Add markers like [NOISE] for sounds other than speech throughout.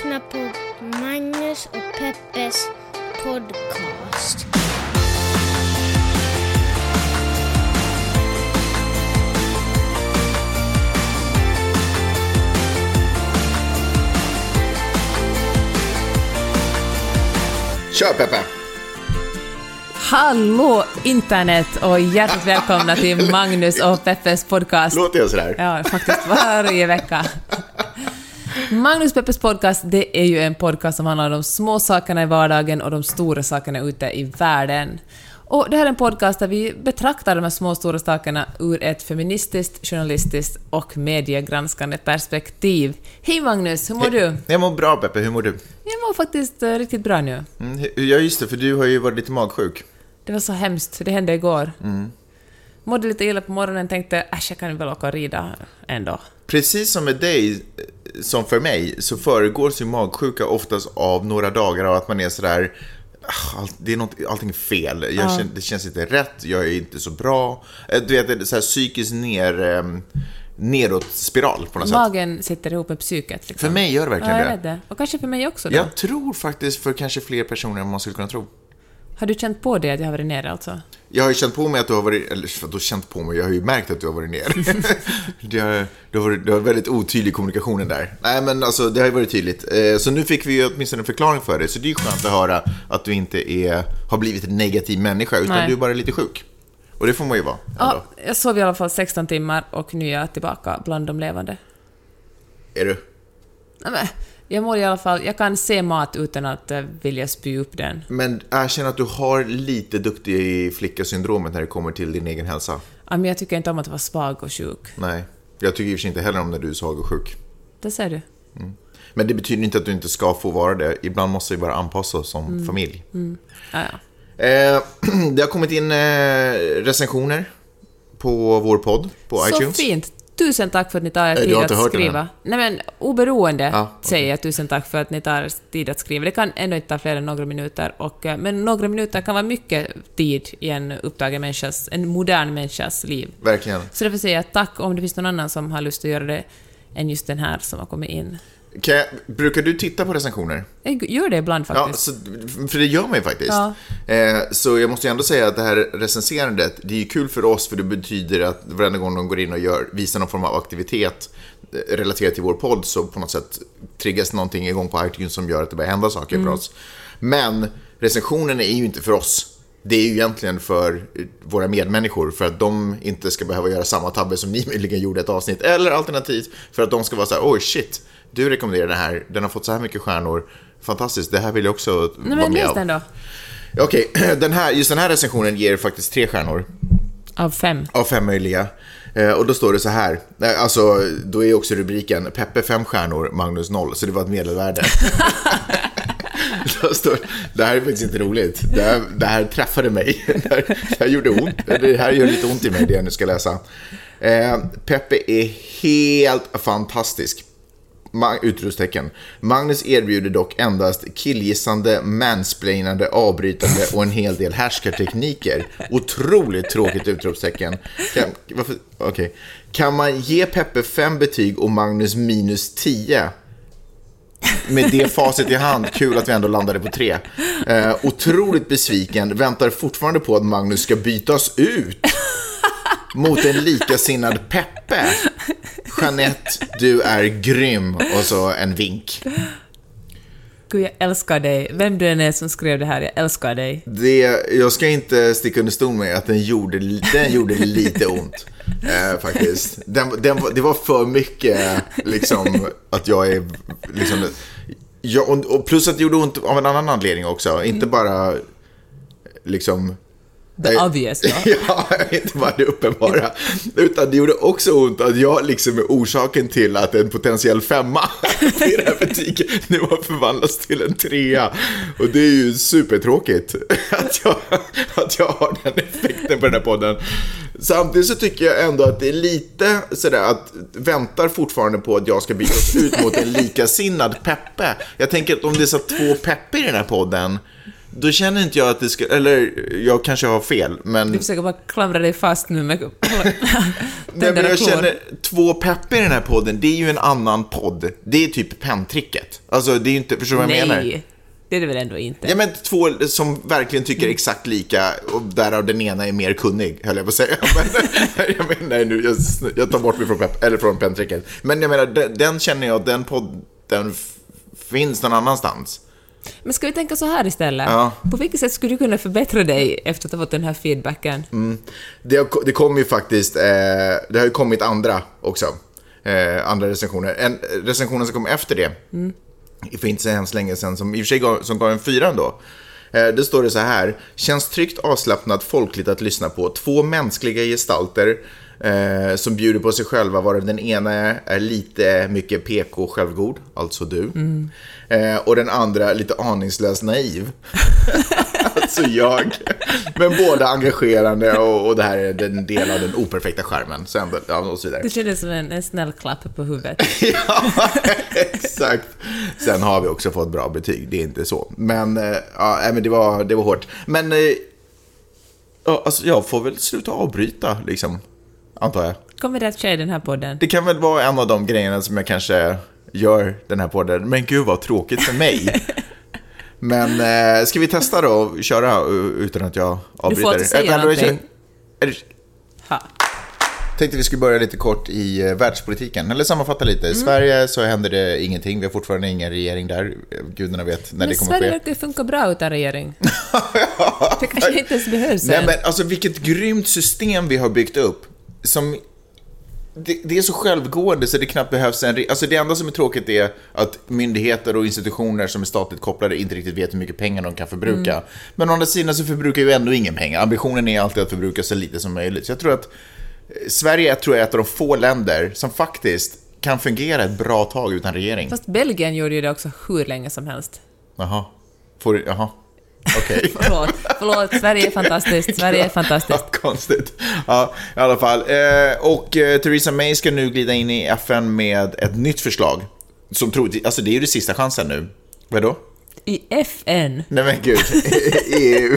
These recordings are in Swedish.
lyssnar på Magnus och Peppes podcast. Kör Peppe! Hallå internet och hjärtligt välkomna till [LAUGHS] Magnus och Peppes podcast. Låter jag sådär? Ja, faktiskt varje vecka. Magnus Peppes podcast, det är ju en podcast som handlar om de små sakerna i vardagen och de stora sakerna ute i världen. Och det här är en podcast där vi betraktar de här små och stora sakerna ur ett feministiskt, journalistiskt och mediegranskande perspektiv. Hej Magnus, hur mår du? Jag mår bra Peppe, hur mår du? Jag mår faktiskt eh, riktigt bra nu. Mm, ja just det, för du har ju varit lite magsjuk. Det var så hemskt, det hände igår. Mådde lite illa på morgonen, tänkte äsch, jag kan väl åka och rida ändå. Precis som med dig, eh, som för mig, så föregås ju magsjuka oftast av några dagar av att man är sådär "Ah, allt, det är något, allting är fel, jag känner, det känns inte rätt, jag är inte så bra. Eh, Du vet, det är så här psykiskt ner, eh, nedåt spiral på något sätt. Magen sitter ihop med psyket. Liksom. För mig gör det verkligen ja, det. det. Och kanske för mig också då. Jag tror faktiskt för kanske fler personer än man skulle kunna tro. Har du känt på det att jag har varit nere alltså? Jag har ju känt på mig att du har varit, eller vadå känt på mig, jag har ju märkt att du har varit ner. [LAUGHS] det, har, det, har varit, det har väldigt otydlig kommunikationen där. Nej men alltså det har ju varit tydligt. Eh, Så nu fick vi ju åtminstone en förklaring för det. Så det är ju skönt att höra att du inte är, har blivit en negativ människa, utan Nej. du är bara lite sjuk. Och det får man ju vara. Ja, jag sov i alla fall 16 timmar och nu är jag tillbaka bland de levande. Är du? Nej, men, jag mår i alla fall... Jag kan se mat utan att eh, vilja spy upp den. Men erkänn att du har lite duktig flicka-syndromet när det kommer till din egen hälsa. Ja, men jag tycker inte om att vara svag och sjuk. Nej. Jag tycker i och för sig inte heller om när du är svag och sjuk. Det ser du. Men det betyder inte att du inte ska få vara det. Ibland måste vi bara anpassa oss som Mm. familj. Ja, ja. Eh, [CLEARS THROAT] det har kommit in eh, recensioner på vår podd på Så iTunes. fint! Tusen tack för att ni tar er du tid att skriva. Nej men oberoende Ja, okej. säger jag tusen tack för att ni tar er tid att skriva. Det kan ändå inte ta fler än några minuter, och, eh, men några minuter kan vara mycket tid i en upptagen människas, en modern människas liv. Verkligen. Så därför säger jag tack om det finns någon annan som har lust att göra det än just den här som har kommit in. Jag, brukar du titta på recensioner? Jag gör det ibland Ja, faktiskt. så, för det gör man ju faktiskt. Ja. Eh, så jag måste ju ändå säga att det här recenserandet, det är ju kul för oss för det betyder att varenda gång de går in och gör, visar någon form av aktivitet eh, relaterat till vår podd så på något sätt triggas någonting igång på iTunes som gör att det börjar hända saker Mm. för oss. Men recensionen är ju inte för oss. Det är ju egentligen för eh, våra medmänniskor för att de inte ska behöva göra samma tabbe som ni möjligen gjorde ett avsnitt. Eller alternativt för att de ska vara så här, oj shit, du rekommenderar den här, den har fått så här mycket stjärnor. Fantastiskt, det här vill jag också Nej vara med den då. Okej, [CLEARS THROAT] den här, just den här recensionen ger faktiskt tre stjärnor Av fem. av fem möjliga. Eh, och då står det så här, eh, alltså då är också rubriken Peppe fem stjärnor, Magnus noll, så det var ett medelvärde. [LAUGHS] Står, det här är faktiskt inte roligt. Det här, det här träffade mig. [LAUGHS] Det här, det här gjorde ont. Det här gör lite ont i mig, det jag nu ska läsa. Eh, Peppe är helt fantastisk. Utropstecken. Magnus erbjuder dock endast killgissande, mansplainande, avbrytande och en hel del härskartekniker. Otroligt tråkigt utropstecken. Kan, varför, kan man ge Peppe fem betyg och Magnus minus 10? Med det facit i hand, kul att vi ändå landade på tre. Eh, otroligt besviken, väntar fortfarande på att Magnus ska bytas ut mot en likasinnad Peppe. Jeanette, du är grym. Och så en vink. Gud, jag älskar dig. Vem du än är som skrev det här, jag älskar dig. Det, jag ska inte sticka under stol med att den gjorde, den gjorde lite ont. Eh, faktiskt. Den, den, det var för mycket liksom att jag är liksom... Ja, och, och plus att det gjorde ont av en annan anledning också. Inte bara liksom... The obvious, [LAUGHS] ja. inte bara det uppenbara. Utan det gjorde också ont att jag liksom är orsaken till att en potentiell femma [LAUGHS] i det här betyget nu har förvandlats till en trea. Och det är ju supertråkigt [LAUGHS] att jag, att jag har den effekten på den här podden. Samtidigt så tycker jag ändå att det är lite sådär att väntar fortfarande på att jag ska bytas ut mot en likasinnad Peppe. Jag tänker att om det är så två Peppe i den här podden då känner inte jag att det ska, eller jag kanske har fel, men... Du försöker bara klamra dig fast nu med [LAUGHS] Nej, men jag klor. känner, två Peppe i den här podden, det är ju en annan podd. Det är typ penntricket. Alltså, det är ju inte, förstår du vad jag menar? Nej, det är det väl ändå inte? Ja, men två som verkligen tycker exakt lika och därav den ena är mer kunnig, höll jag på att säga. [LAUGHS] Jag menar, nej, nu, jag, jag tar bort mig från, pep, eller från penntricket. Men jag menar, den, den känner jag, den podden finns någon annanstans. Men ska vi tänka så här istället? Ja. På vilket sätt skulle du kunna förbättra dig efter att ha fått den här feedbacken? Mm. Det, har, det kommer ju faktiskt, eh, det har ju kommit andra också. Eh, andra recensioner. En recensionen som kom efter det, för inte så hemskt länge sedan, som i och för sig gav, som gav en fyra ändå. Eh, det står det så här. Känns tryggt, avslappnat, folkligt att lyssna på. Två mänskliga gestalter eh, som bjuder på sig själva, varav den ena är lite mycket PK självgod, alltså du. Eh, och den andra lite aningslöst naiv. [LAUGHS] alltså jag. Men båda engagerande och, och det här är en del av den operfekta skärmen. Så ändå, ja, och så vidare. Det kändes som en, en snäll klapp på huvudet. [LAUGHS] ja, exakt. Sen har vi också fått bra betyg, det är inte så. Men, eh, ja, men det, var, det var hårt. Men, eh, ja, alltså, jag får väl sluta avbryta, liksom. Antar jag. Kommer att ske i den här podden? Det kan väl vara en av de grejerna som jag kanske gör den här podden. Men gud vad tråkigt för mig. [LAUGHS] Men eh, ska vi testa då och köra eh, utan att jag avbryter? får inte säga eller- någonting. Ha. tänkte vi skulle börja lite kort i eh, världspolitiken, eller sammanfatta lite. Mm. I Sverige så händer det ingenting, vi har fortfarande ingen regering där. Gudarna vet när Men det kommer Sverige ske. verkar ju funka bra utan regering. [LAUGHS] det kanske inte ens behövs Nej än. men alltså vilket grymt system vi har byggt upp. Som, det, det är så självgående så det knappt behövs en... Alltså det enda som är tråkigt är att myndigheter och institutioner som är statligt kopplade inte riktigt vet hur mycket pengar de kan förbruka. Mm. Men å andra sidan så förbrukar ju ändå ingen pengar. Ambitionen är alltid att förbruka så lite som möjligt. Så jag tror att eh, Sverige tror jag är ett av de få länder som faktiskt kan fungera ett bra tag utan regering. Fast Belgien gjorde ju det också hur länge som helst. Jaha. Får, jaha. Okej. [LAUGHS] Förlåt, förlåt. Sverige är fantastiskt. Sverige är fantastiskt. [LAUGHS] Ja, konstigt. Ja, i alla fall. Eh, och eh, Theresa May ska nu glida in i FN med ett nytt förslag. Som troligtvis, alltså det är ju det sista chansen nu. Vadå? I FN. Nej men gud, [LAUGHS] EU.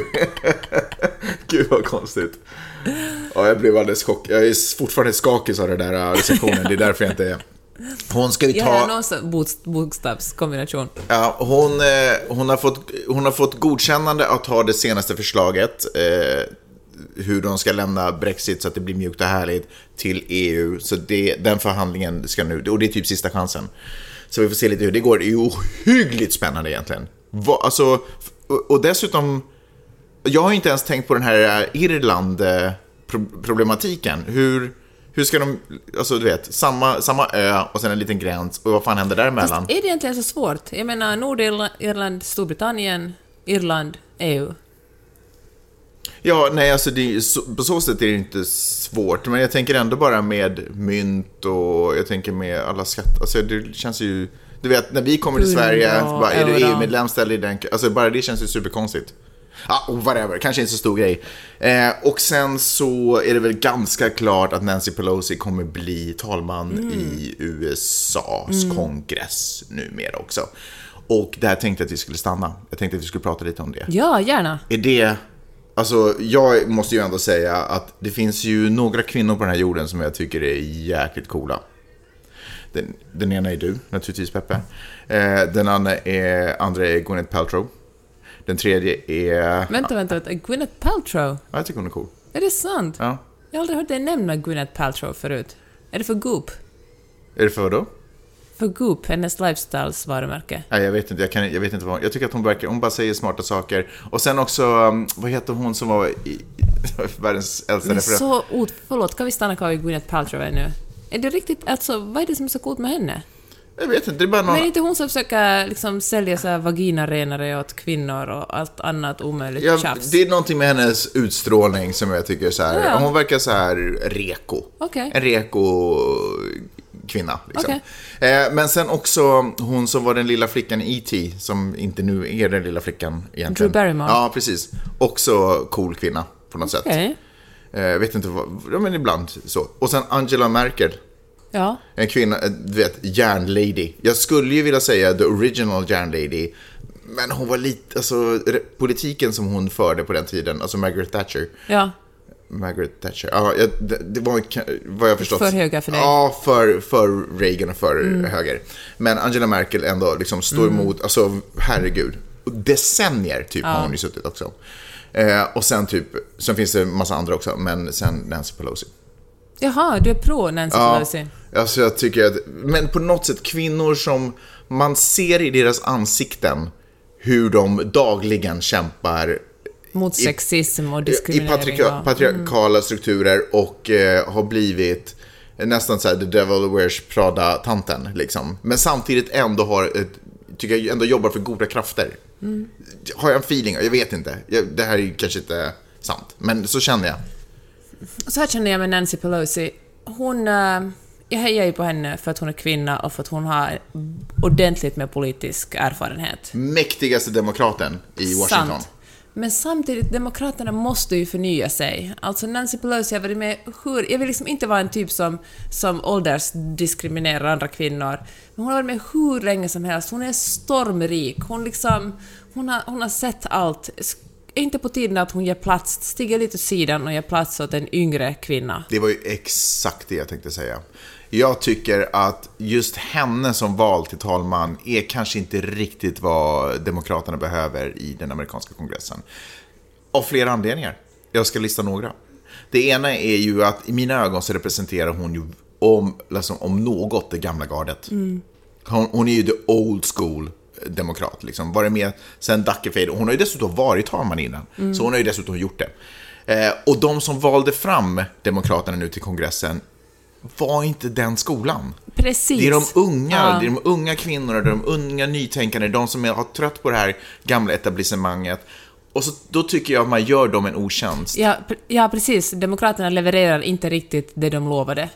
gud vad konstigt. Ja, jag blev alldeles chockad. Jag är fortfarande skakig av den där recensionen, det är därför jag inte. Hon ska ju Jag ta... någon sån bok- bokstavskombination. Ja, hon, eh, hon, har fått, hon har fått godkännande att ta det senaste förslaget, eh, hur de ska lämna Brexit så att det blir mjukt och härligt, till EU. Så det, den förhandlingen ska nu, och det är typ sista chansen. Så vi får se lite hur det går. Det är ju ohyggligt spännande egentligen. Va, alltså, och- och dessutom, jag har inte ens tänkt på den här Irland-problematiken. Hur, hur ska de, alltså du vet, samma, samma ö och sen en liten gräns, och vad fan händer däremellan? Är det egentligen så svårt? Jag menar Nordirland, Storbritannien, Irland, E EU. Ja, nej, alltså det, på så sätt är det inte svårt. Men jag tänker ändå bara med mynt och jag tänker med alla skatter. Alltså det känns ju... Du vet, när vi kommer till Sverige, bara, är du. EU-medlem, ställ dig den... Alltså bara det känns ju superkonstigt. Ja, och whatever, kanske inte så stor grej. Eh, och sen så är det väl ganska klart att Nancy Pelosi kommer bli talman i USAs kongress numera också. Och där tänkte jag att vi skulle stanna. Jag tänkte att vi skulle prata lite om det. Ja, gärna. Är det... Alltså, jag måste ju ändå säga att det finns ju några kvinnor på den här jorden som jag tycker är jäkligt coola. Den, den ena är du, naturligtvis Peppe. Eh, den andra är, andra är Gwyneth Paltrow. Den tredje är... Vänta, vänta, vänta. Gwyneth Paltrow? Ja, jag tycker hon är cool. Är det sant? Ja. Jag har aldrig hört dig nämna Gwyneth Paltrow förut. Är det för Goop? Är det för då? För Goop, hennes lifestyles varumärke. Nej, jag vet inte. Jag, kan, jag vet inte vad... Jag tycker att hon verkar... Hon bara säger smarta saker. Och sen också, um, vad heter hon som var i, [LAUGHS] världens äldsta Men referent? så. Förlåt, kan vi stanna kvar vid Gwyneth Paltrow nu? Är det riktigt, alltså, vad är det som är så coolt med henne? Jag vet inte, det är bara någon... Men är inte hon som försöker liksom sälja så här vaginarenare åt kvinnor och allt annat omöjligt Ja, tjafs? det är någonting med hennes utstrålning som jag tycker så här, Ja. hon verkar så här reko. Okej. En reko kvinna. Liksom. Okej. Eh, men sen också hon som var den lilla flickan i E.T. som inte nu är den lilla flickan egentligen. Drew Barrymore. Ja, precis. Också cool kvinna på något sätt. Okej. Eh, vet inte vad, men ibland så. Och sen Angela Merkel. Ja. En kvinna, eh, du vet, järnlady. Jag skulle ju vilja säga the original järnlady. Men hon var lite, alltså politiken som hon förde på den tiden, alltså Margaret Thatcher. Ja. Margaret Thatcher, ja, det, det var vad jag förstått. För höger för dig. Ja, för, för Reagan och för höger. Men Angela Merkel ändå liksom står emot, alltså herregud. Decennier typ har hon ju suttit också. Eh, och sen typ, sen finns det en massa andra också, men sen Nancy Pelosi. Jaha, du är pro Nancy Pelosi? Alltså jag tycker att, men på något sätt kvinnor som man ser i deras ansikten hur de dagligen kämpar Mot sexism och i diskriminering. patrika- och- patriarkala strukturer och eh, har blivit nästan så här the devil wears Prada-tanten liksom. Men samtidigt ändå har ett, tycker jag ändå jobbar för goda krafter. Har jag en feeling? Jag vet inte. Jag, det här är kanske inte sant, men så känner jag. Så här känner jag med Nancy Pelosi. Hon... eh, jag hejar ju på henne för att hon är kvinna och för att hon har ordentligt med politisk erfarenhet. Mäktigaste demokraten i Washington. Sant. Men samtidigt, Demokraterna måste ju förnya sig. Alltså Nancy Pelosi har varit med hur... Jag vill liksom inte vara en typ som, som åldersdiskriminerar andra kvinnor. Men hon har varit med hur länge som helst. Hon är stormrik. Hon liksom... Hon har, hon har sett allt. Är inte på tiden att hon ger plats, stiger lite åt sidan och ger plats åt en yngre kvinna? Det var ju exakt det jag tänkte säga. Jag tycker att just henne som val till talman är kanske inte riktigt vad Demokraterna behöver i den amerikanska kongressen. Av flera anledningar. Jag ska lista några. Det ena är ju att i mina ögon så representerar hon ju om, liksom, om något det gamla gardet. Hon, hon är ju the old school demokrat, liksom. Varit med sen Dackefejd. Hon har ju dessutom varit talman innan, så hon har ju dessutom gjort det. Eh, och de som valde fram Demokraterna nu till kongressen var inte den skolan. Precis. Det är de unga, Ja. det är de unga kvinnorna, det är de unga nytänkande, de som är, har trött på det här gamla etablissemanget. Och så, då tycker jag att man gör dem en otjänst. Ja, ja, precis. Demokraterna levererar inte riktigt det de lovade.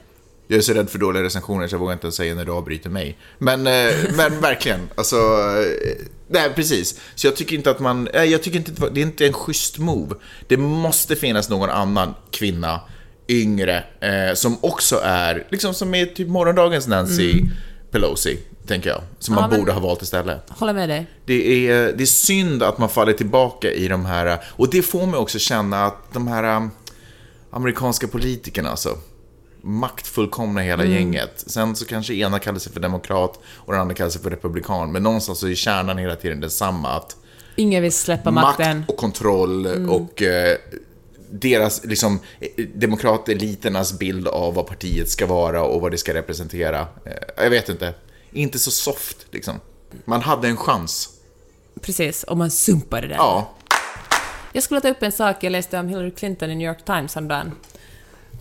Jag är så rädd för dåliga recensioner så jag vågar inte säga när du avbryter mig. Men, eh, men [LAUGHS] verkligen, alltså... eh, Nej, precis. Så jag tycker inte att man... Jag tycker inte det är inte en schysst move. Det måste finnas någon annan kvinna, yngre, eh, som också är, liksom som är typ morgondagens Nancy Pelosi, tänker jag. Som Ja, man borde ha valt istället. Håller med dig. Det är, det är synd att man faller tillbaka i de här, och det får mig också känna att de här um, amerikanska politikerna alltså, maktfullkomna hela gänget. Sen så kanske ena kallar sig för demokrat och den andra kallar sig för republikan, men någonstans så är kärnan hela tiden densamma, att Ingen vill släppa makten. makt och kontroll och eh, deras, liksom, eh, demokrateliternas bild av vad partiet ska vara och vad det ska representera. Eh, jag vet inte. Inte så soft, liksom. Man hade en chans. Precis, och man sumpar det där. Ja, Jag skulle ta upp en sak jag läste om Hillary Clinton i New York Times häromdagen.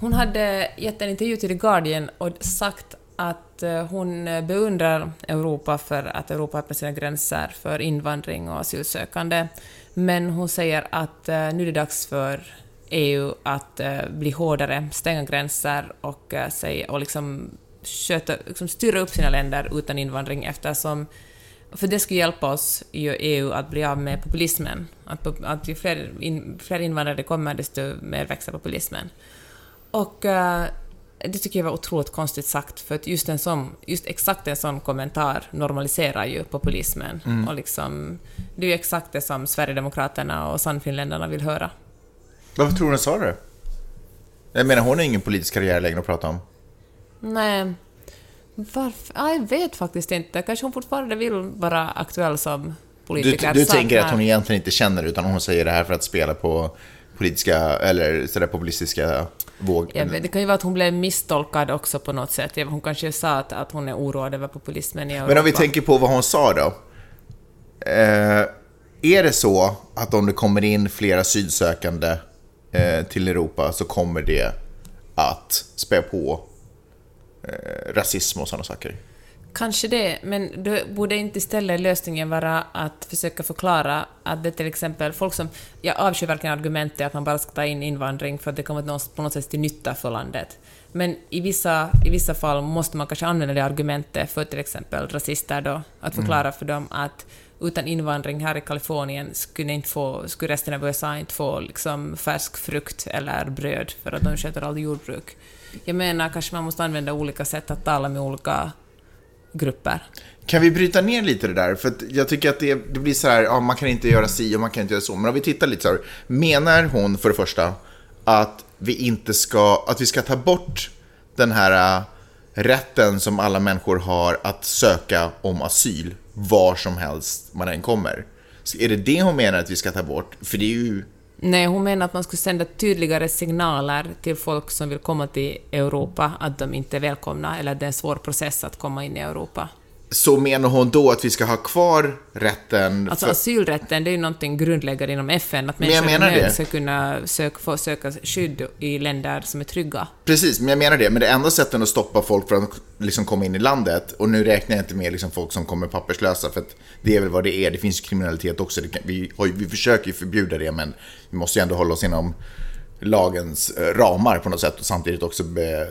Hon hade gett en intervju till The Guardian och sagt att eh, hon beundrar Europa för att Europa öppnar sina gränser för invandring och asylsökande. Men hon säger att nu är det dags för EU att eh, bli hårdare, stänga gränser och, eh, säga, och liksom, sköta, liksom styra upp sina länder utan invandring eftersom för det skulle hjälpa oss i EU att bli av med populismen. Att, att ju fler, in, fler invandrare det kommer, desto mer växer populismen. Och eh, det tycker jag var otroligt konstigt sagt, för att just, en sån, just exakt en sån kommentar normaliserar ju populismen. Och liksom, det är ju exakt det som Sverigedemokraterna och Sannfinländarna vill höra. Varför tror du den sa det? Jag menar, hon har ingen politisk karriär längre att prata om. Nej, varför? Jag vet faktiskt inte. Kanske hon fortfarande vill vara aktuell som Du, politiker. du tänker att hon egentligen inte känner utan hon säger det här för att spela på politiska, eller sådär populistiska våg. Jag vet, det kan ju vara att hon blev misstolkad också på något sätt. Hon kanske sa att, att hon är oroad över populismen i Europa. Men om vi tänker på vad hon sa då. Eh, är det så att om det kommer in flera asylsökande eh, till Europa så kommer det att spä på eh, rasism och sådana saker? Kanske det, men då borde inte istället lösningen vara att försöka förklara att det till exempel folk som... Jag avskyr verkligen argumentet att man bara ska ta in invandring för att det kommer på något sätt till nytta för landet. Men i vissa, i vissa fall måste man kanske använda det argumentet för till exempel rasister då, att förklara för dem att utan invandring här i Kalifornien skulle, inte få, skulle resten av USA inte få liksom färsk frukt eller bröd för att de sköter all jordbruk. Jag menar, kanske man måste använda olika sätt att tala med olika grupper. Kan vi bryta ner lite det där? För att jag tycker att det, det blir så här, ja, man kan inte göra si och man kan inte göra så. Men om vi tittar lite så här, menar hon för det första att vi inte ska, att vi ska ta bort den här äh, rätten som alla människor har att söka om asyl var som helst man än kommer? Så är det det hon menar att vi ska ta bort? För det är ju Nej, hon menar att man skulle sända tydligare signaler till folk som vill komma till Europa att de inte är välkomna eller att det är en svår process att komma in i Europa. Så menar hon då att vi ska ha kvar rätten? Alltså för- asylrätten, det är ju någonting grundläggande inom FN, att Men människor nöd det. ska kunna söka, få söka skydd i länder som är trygga. Precis, men jag menar det. Men det enda sättet att stoppa folk från att liksom komma in i landet, och nu räknar jag inte med liksom folk som kommer papperslösa, för att det är väl vad det är. Det finns kriminalitet också. Kan, vi, har, vi försöker ju förbjuda det, men vi måste ju ändå hålla oss inom lagens eh, ramar på något sätt och samtidigt också be,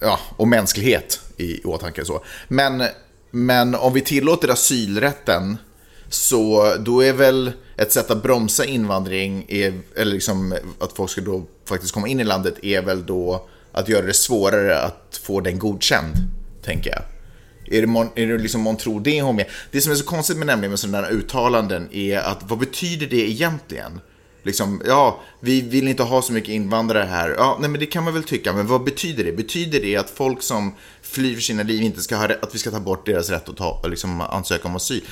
ja, och mänsklighet i åtanke. Så. Men, men om vi tillåter asylrätten så då är väl ett sätt att bromsa invandring, är, eller liksom att folk ska då faktiskt komma in i landet, är väl då att göra det svårare att få den godkänd, tänker jag. Är det, mon, är det liksom månntro det hon med? Det som är så konstigt med nämligen med sådana här uttalanden är att vad betyder det egentligen? Liksom, ja, vi vill inte ha så mycket invandrare här. Ja, nej men det kan man väl tycka, men vad betyder det? Betyder det att folk som flyr för sina liv inte ska ha att vi ska ta bort deras rätt att ta, liksom, ansöka om asyl?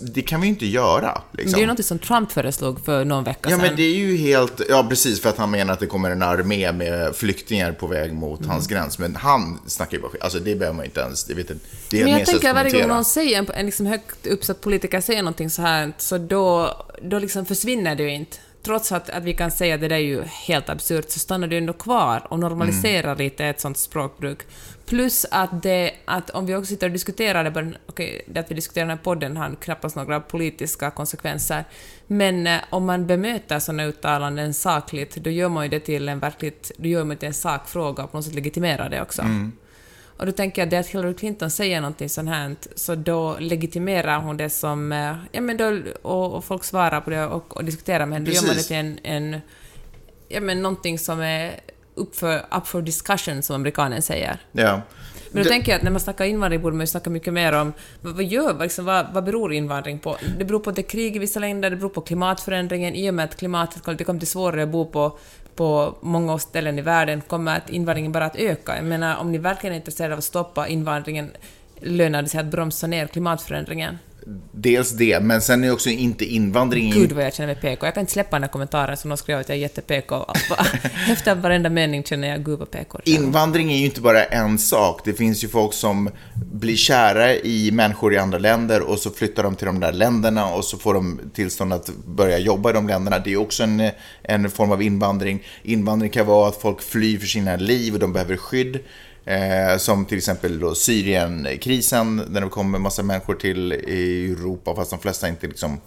Det kan vi ju inte göra. Liksom. Det är ju något som Trump föreslog för någon vecka Ja, sedan. men det är ju helt... Ja, precis, för att han menar att det kommer en armé med flyktingar på väg mot Mm. hans gräns. Men han snackar ju bara skit. Alltså, det behöver man inte ens... Det, vet inte, det är Men jag tänker varje gång någon säger, en, en liksom högt uppsatt politiker säger någonting så här, så då, då liksom försvinner det ju inte. Trots att, att vi kan säga att det där är ju helt absurt, så stannar det ändå kvar och normaliserar lite ett sånt språkbruk. Plus att, det, att om vi också sitter och diskuterar det, okej, det att vi diskuterar den här podden har knappast några politiska konsekvenser, men eh, om man bemöter sådana uttalanden sakligt, då gör man ju det till en verkligt, då gör man det till en sakfråga och på något sätt legitimerar det också. Och då tänker jag det att Hillary Clinton säger någonting sånt här, så då legitimerar hon det som... eh, Ja, men då, och, och folk svarar på det och, och diskuterar med henne. Då gör man det till en, en... Ja, men någonting som är up for, up for discussion, som amerikanen säger. Ja. Men då Det- tänker jag att när man snackar invandring borde man ju snacka mycket mer om vad, vad gör, vad, liksom, vad, vad beror invandring på? Det beror på att det är krig i vissa länder, det beror på klimatförändringen. I och med att klimatet det kommer bli svårare att bo på, på många ställen i världen kommer att invandringen bara att öka. Jag menar, om ni verkligen är intresserade av att stoppa invandringen lönar det sig att bromsa ner klimatförändringen. Dels det, men sen är också inte invandring... Gud vad jag känner mig PK. Jag kan inte släppa den här kommentaren som någon skrev att jag är jätte-PK. Efter [LAUGHS] varenda mening känner jag gud vad PK. Invandring är ju inte bara en sak. Det finns ju folk som blir kära i människor i andra länder och så flyttar de till de där länderna och så får de tillstånd att börja jobba i de länderna. Det är också en, en form av invandring. Invandring kan vara att folk flyr för sina liv och de behöver skydd. Eh, som till exempel då Syrienkrisen, där det kom en massa människor till Europa, fast de flesta inte liksom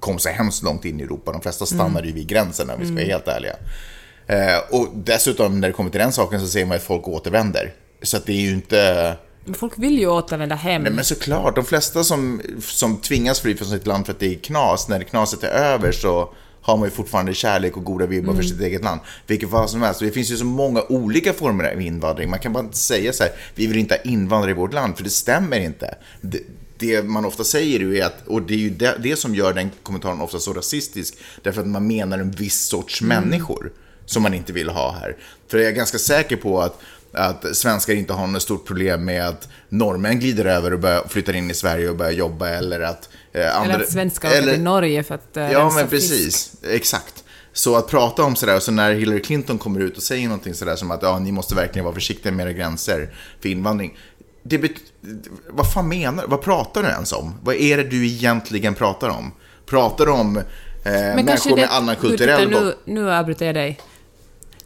kom så hemskt långt in i Europa. De flesta stannade ju vid gränsen om vi ska vara helt ärliga. Eh, och dessutom när det kommer till den saken så ser man att folk återvänder. Så att det är ju inte... Folk vill ju återvända hem. Nej men såklart, de flesta som, som tvingas fly från sitt land för att det är knas, när knaset är över så har man ju fortfarande kärlek och goda vibbar för sitt eget land. Vilket fall som helst. Och Det finns ju så många olika former av invandring. Man kan bara inte säga så här, vi vill inte ha invandrare i vårt land, för det stämmer inte. Det, det man ofta säger är att, och det är ju det, det som gör den kommentaren ofta så rasistisk, därför att man menar en viss sorts människor som man inte vill ha här. För jag är ganska säker på att att svenskar inte har något stort problem med att norrmän glider över och börjar, flyttar in i Sverige och börjar jobba eller att... Eh, andra, Eller att svenskar åker till Norge för att eh, Ja, men fisk. precis. Exakt. Så att prata om sådär, och så när Hillary Clinton kommer ut och säger någonting sådär som att ja, ni måste verkligen vara försiktiga med era gränser för invandring. Det bet- vad fan menar du? Vad pratar du ens om? Vad är det du egentligen pratar om? Pratar du om eh, människor med annan kulturell nu, nu avbryter jag dig.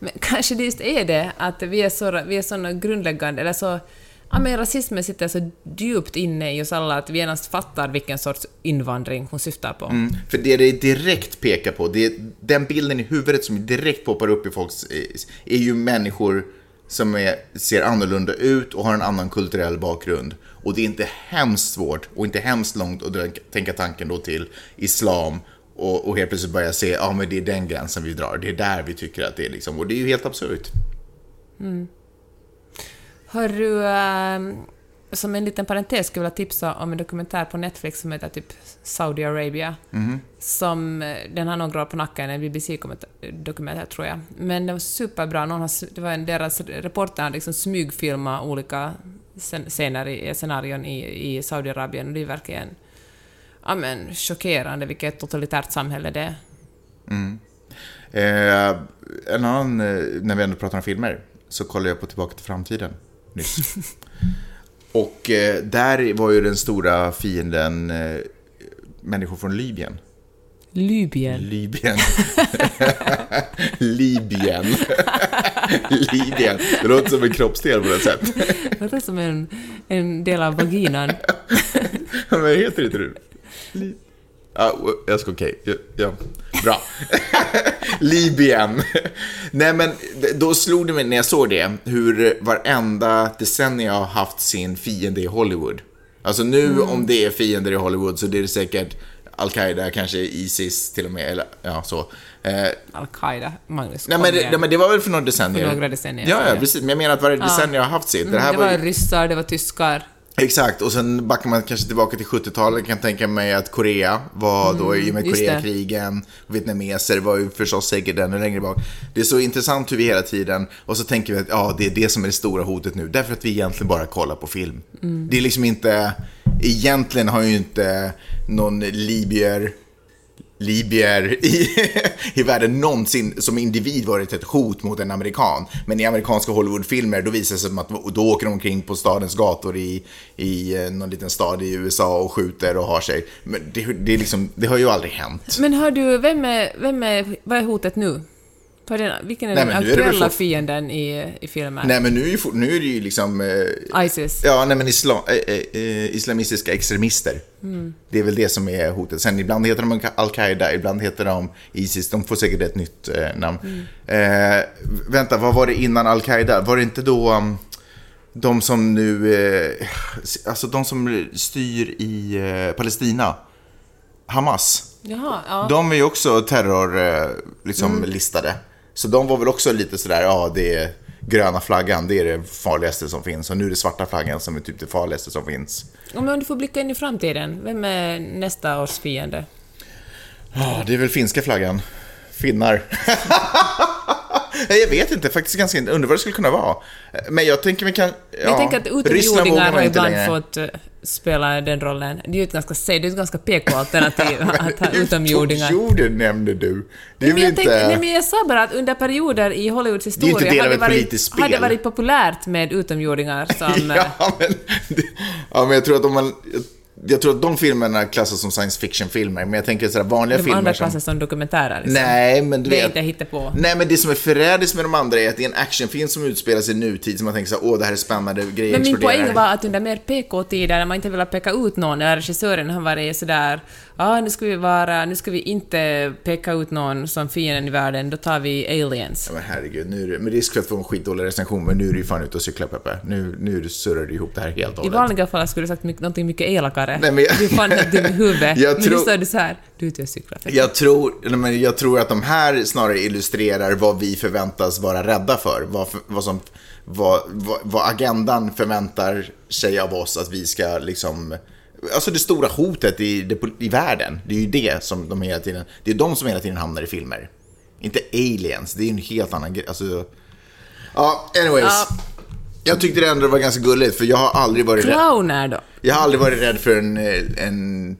Men [LAUGHS] kanske det just är det, att vi är så, vi är såna grundläggande, eller så... Ja, men rasismen sitter så djupt inne i oss alla att vi genast fattar vilken sorts invandring hon syftar på. Mm, för det det direkt pekar på, det, den bilden i huvudet som direkt poppar upp i folks, är ju människor som är, ser annorlunda ut och har en annan kulturell bakgrund. Och det är inte hemskt svårt och inte hemskt långt att tänka tanken då till islam och, och helt plötsligt börja se, ja men det är den gränsen vi drar, det är där vi tycker att det är liksom, och det är ju helt absurt. Hör du, ehm, som en liten parentes skulle jag vilja tipsa om en dokumentär på Netflix som heter typ Saudi Arabia. Som, eh, den har några år på nacken, en BBC-dokumentär tror jag. Men den var superbra. Någon har, det var en, deras reporter hade liksom smygfilmat olika scen- scener i scenarion i, i Saudiarabien och det är verkligen ja, men, chockerande vilket totalitärt samhälle det är. Eh, en annan, eh, när vi ändå pratar om filmer, så kollade jag på Tillbaka till framtiden nyss. [LAUGHS] Och eh, där var ju den stora fienden eh, människor från Libyen. Libyen. Libyen. [LAUGHS] Libyen. [LAUGHS] Libyen. Det låter som en kroppsdel på något sätt. Det låter som en, en del av vaginan. Men heter inte det? Ja, jag ska okej. Ja, ja. Bra. [LAUGHS] Libyen. Nej, men då slog det mig när jag såg det, hur varenda decennium har haft sin fiende i Hollywood. Alltså nu om det är fiender i Hollywood så det är det säkert Al-Qaida, kanske Isis till och med, eller ja, så. Eh, Al-Qaida. Magnus, nej, men, det- nej, men det var väl för några decennier? För några decennier Ja, ja, ja. precis. Men jag menar att varje decennium har haft sitt. Det här Mm, det var var ryssar, det var tyskar. Exakt, och sen backar man kanske tillbaka till 70-talet. kan tänka mig att Korea var då i och med Mm. Koreakrigen. Vietnameser var ju förstås säkert ännu längre bak. Det är så intressant hur vi hela tiden, och så tänker vi att ja, det är det som är det stora hotet nu. Därför att vi egentligen bara kollar på film. Mm. Det är liksom inte, egentligen har ju inte någon libyer libyer i, [LAUGHS] i världen någonsin som individ varit ett hot mot en amerikan. Men i amerikanska Hollywoodfilmer då visar det sig att då åker de omkring på stadens gator i, i eh, någon liten stad i USA och skjuter och har sig. Men det, det, är liksom, det har ju aldrig hänt. Men hör du, vem är, vem är, vad är hotet nu? Är den, vilken är Nej, den är aktuella fort- fienden i, i filmen? Nej men nu är, ju, nu är det ju liksom... Eh, Isis. Ja, nej men islam, eh, eh, eh, islamistiska extremister. Det är väl det som är hotet. Sen ibland heter de Al-Qaida, ibland heter de Isis. De får säkert ett nytt eh, namn. Eh, vänta, vad var det innan Al-Qaida? Var det inte då um, de som nu... Alltså de som styr i Palestina? Hamas. Jaha, ja. De är ju också terror, eh, liksom, listade. Så de var väl också lite sådär, ja det är gröna flaggan, det är det farligaste som finns. Och nu är det svarta flaggan som är typ det farligaste som finns. Om du får blicka in i framtiden, vem är nästa års fiende? Ja, det är väl finska flaggan. Finnar. [LAUGHS] Nej, jag vet inte, faktiskt ganska, undrar vad det skulle kunna vara. Men jag tänker mig kan... Ja, jag tänker att utomjordingar har ibland längre. fått eh, spela den rollen. Det är ju ett ganska, det är ett ganska PK-alternativ att ha [LAUGHS] utomjordingar. Utomjorden nämnde du. Det är jag, inte... tänkte, nej, men jag sa bara att under perioder i Hollywoods Det historia del av hade, ett varit, hade varit populärt med utomjordingar [LAUGHS] som... eh, ja, men, [LAUGHS] ja, men jag tror att om man... Jag tror att de filmerna klassas som science fiction-filmer, men jag tänker sådär vanliga De filmer andra som... klassas som dokumentärer. Liksom. Nej, men du Det är vet... inte hittepå. Nej, men det som är förrädiskt med de andra är att det är en actionfilm som utspelar sig i nutid, som man tänker såhär, åh, det här är spännande, grejer Men min poäng var att under mer PK-tider, när man inte ville peka ut någon, eller regissören har varit sådär ja, nu ska vi vara, nu ska vi inte peka ut någon som fienden i världen, då tar vi aliens. Ja, men herregud, nu är det, med risk för att få en skitdålig recension, men nu är du ju fan ute och cyklar Peppe. Nu, nu surrar du ihop det här helt och I hållet. vanliga fall skulle du sagt mycket, någonting mycket elakare. Nej, men jag- Du är fan helt dum i huvudet. [LAUGHS] Jag men tror- nu står du så här, du är ute och cyklar. Jag tror, nej, men jag tror att de här snarare illustrerar vad vi förväntas vara rädda för. Vad, vad, som, vad, vad, vad agendan förväntar sig av oss att vi ska liksom... Alltså det stora hotet i, det, i världen, det är ju det som de hela tiden... Det är de som hela tiden hamnar i filmer. Inte aliens, det är en helt annan grej. Alltså, ja, anyways. Ja. Jag tyckte det ändå var ganska gulligt, för jag har aldrig varit. Clowner då? Jag har aldrig varit rädd för en, eh, en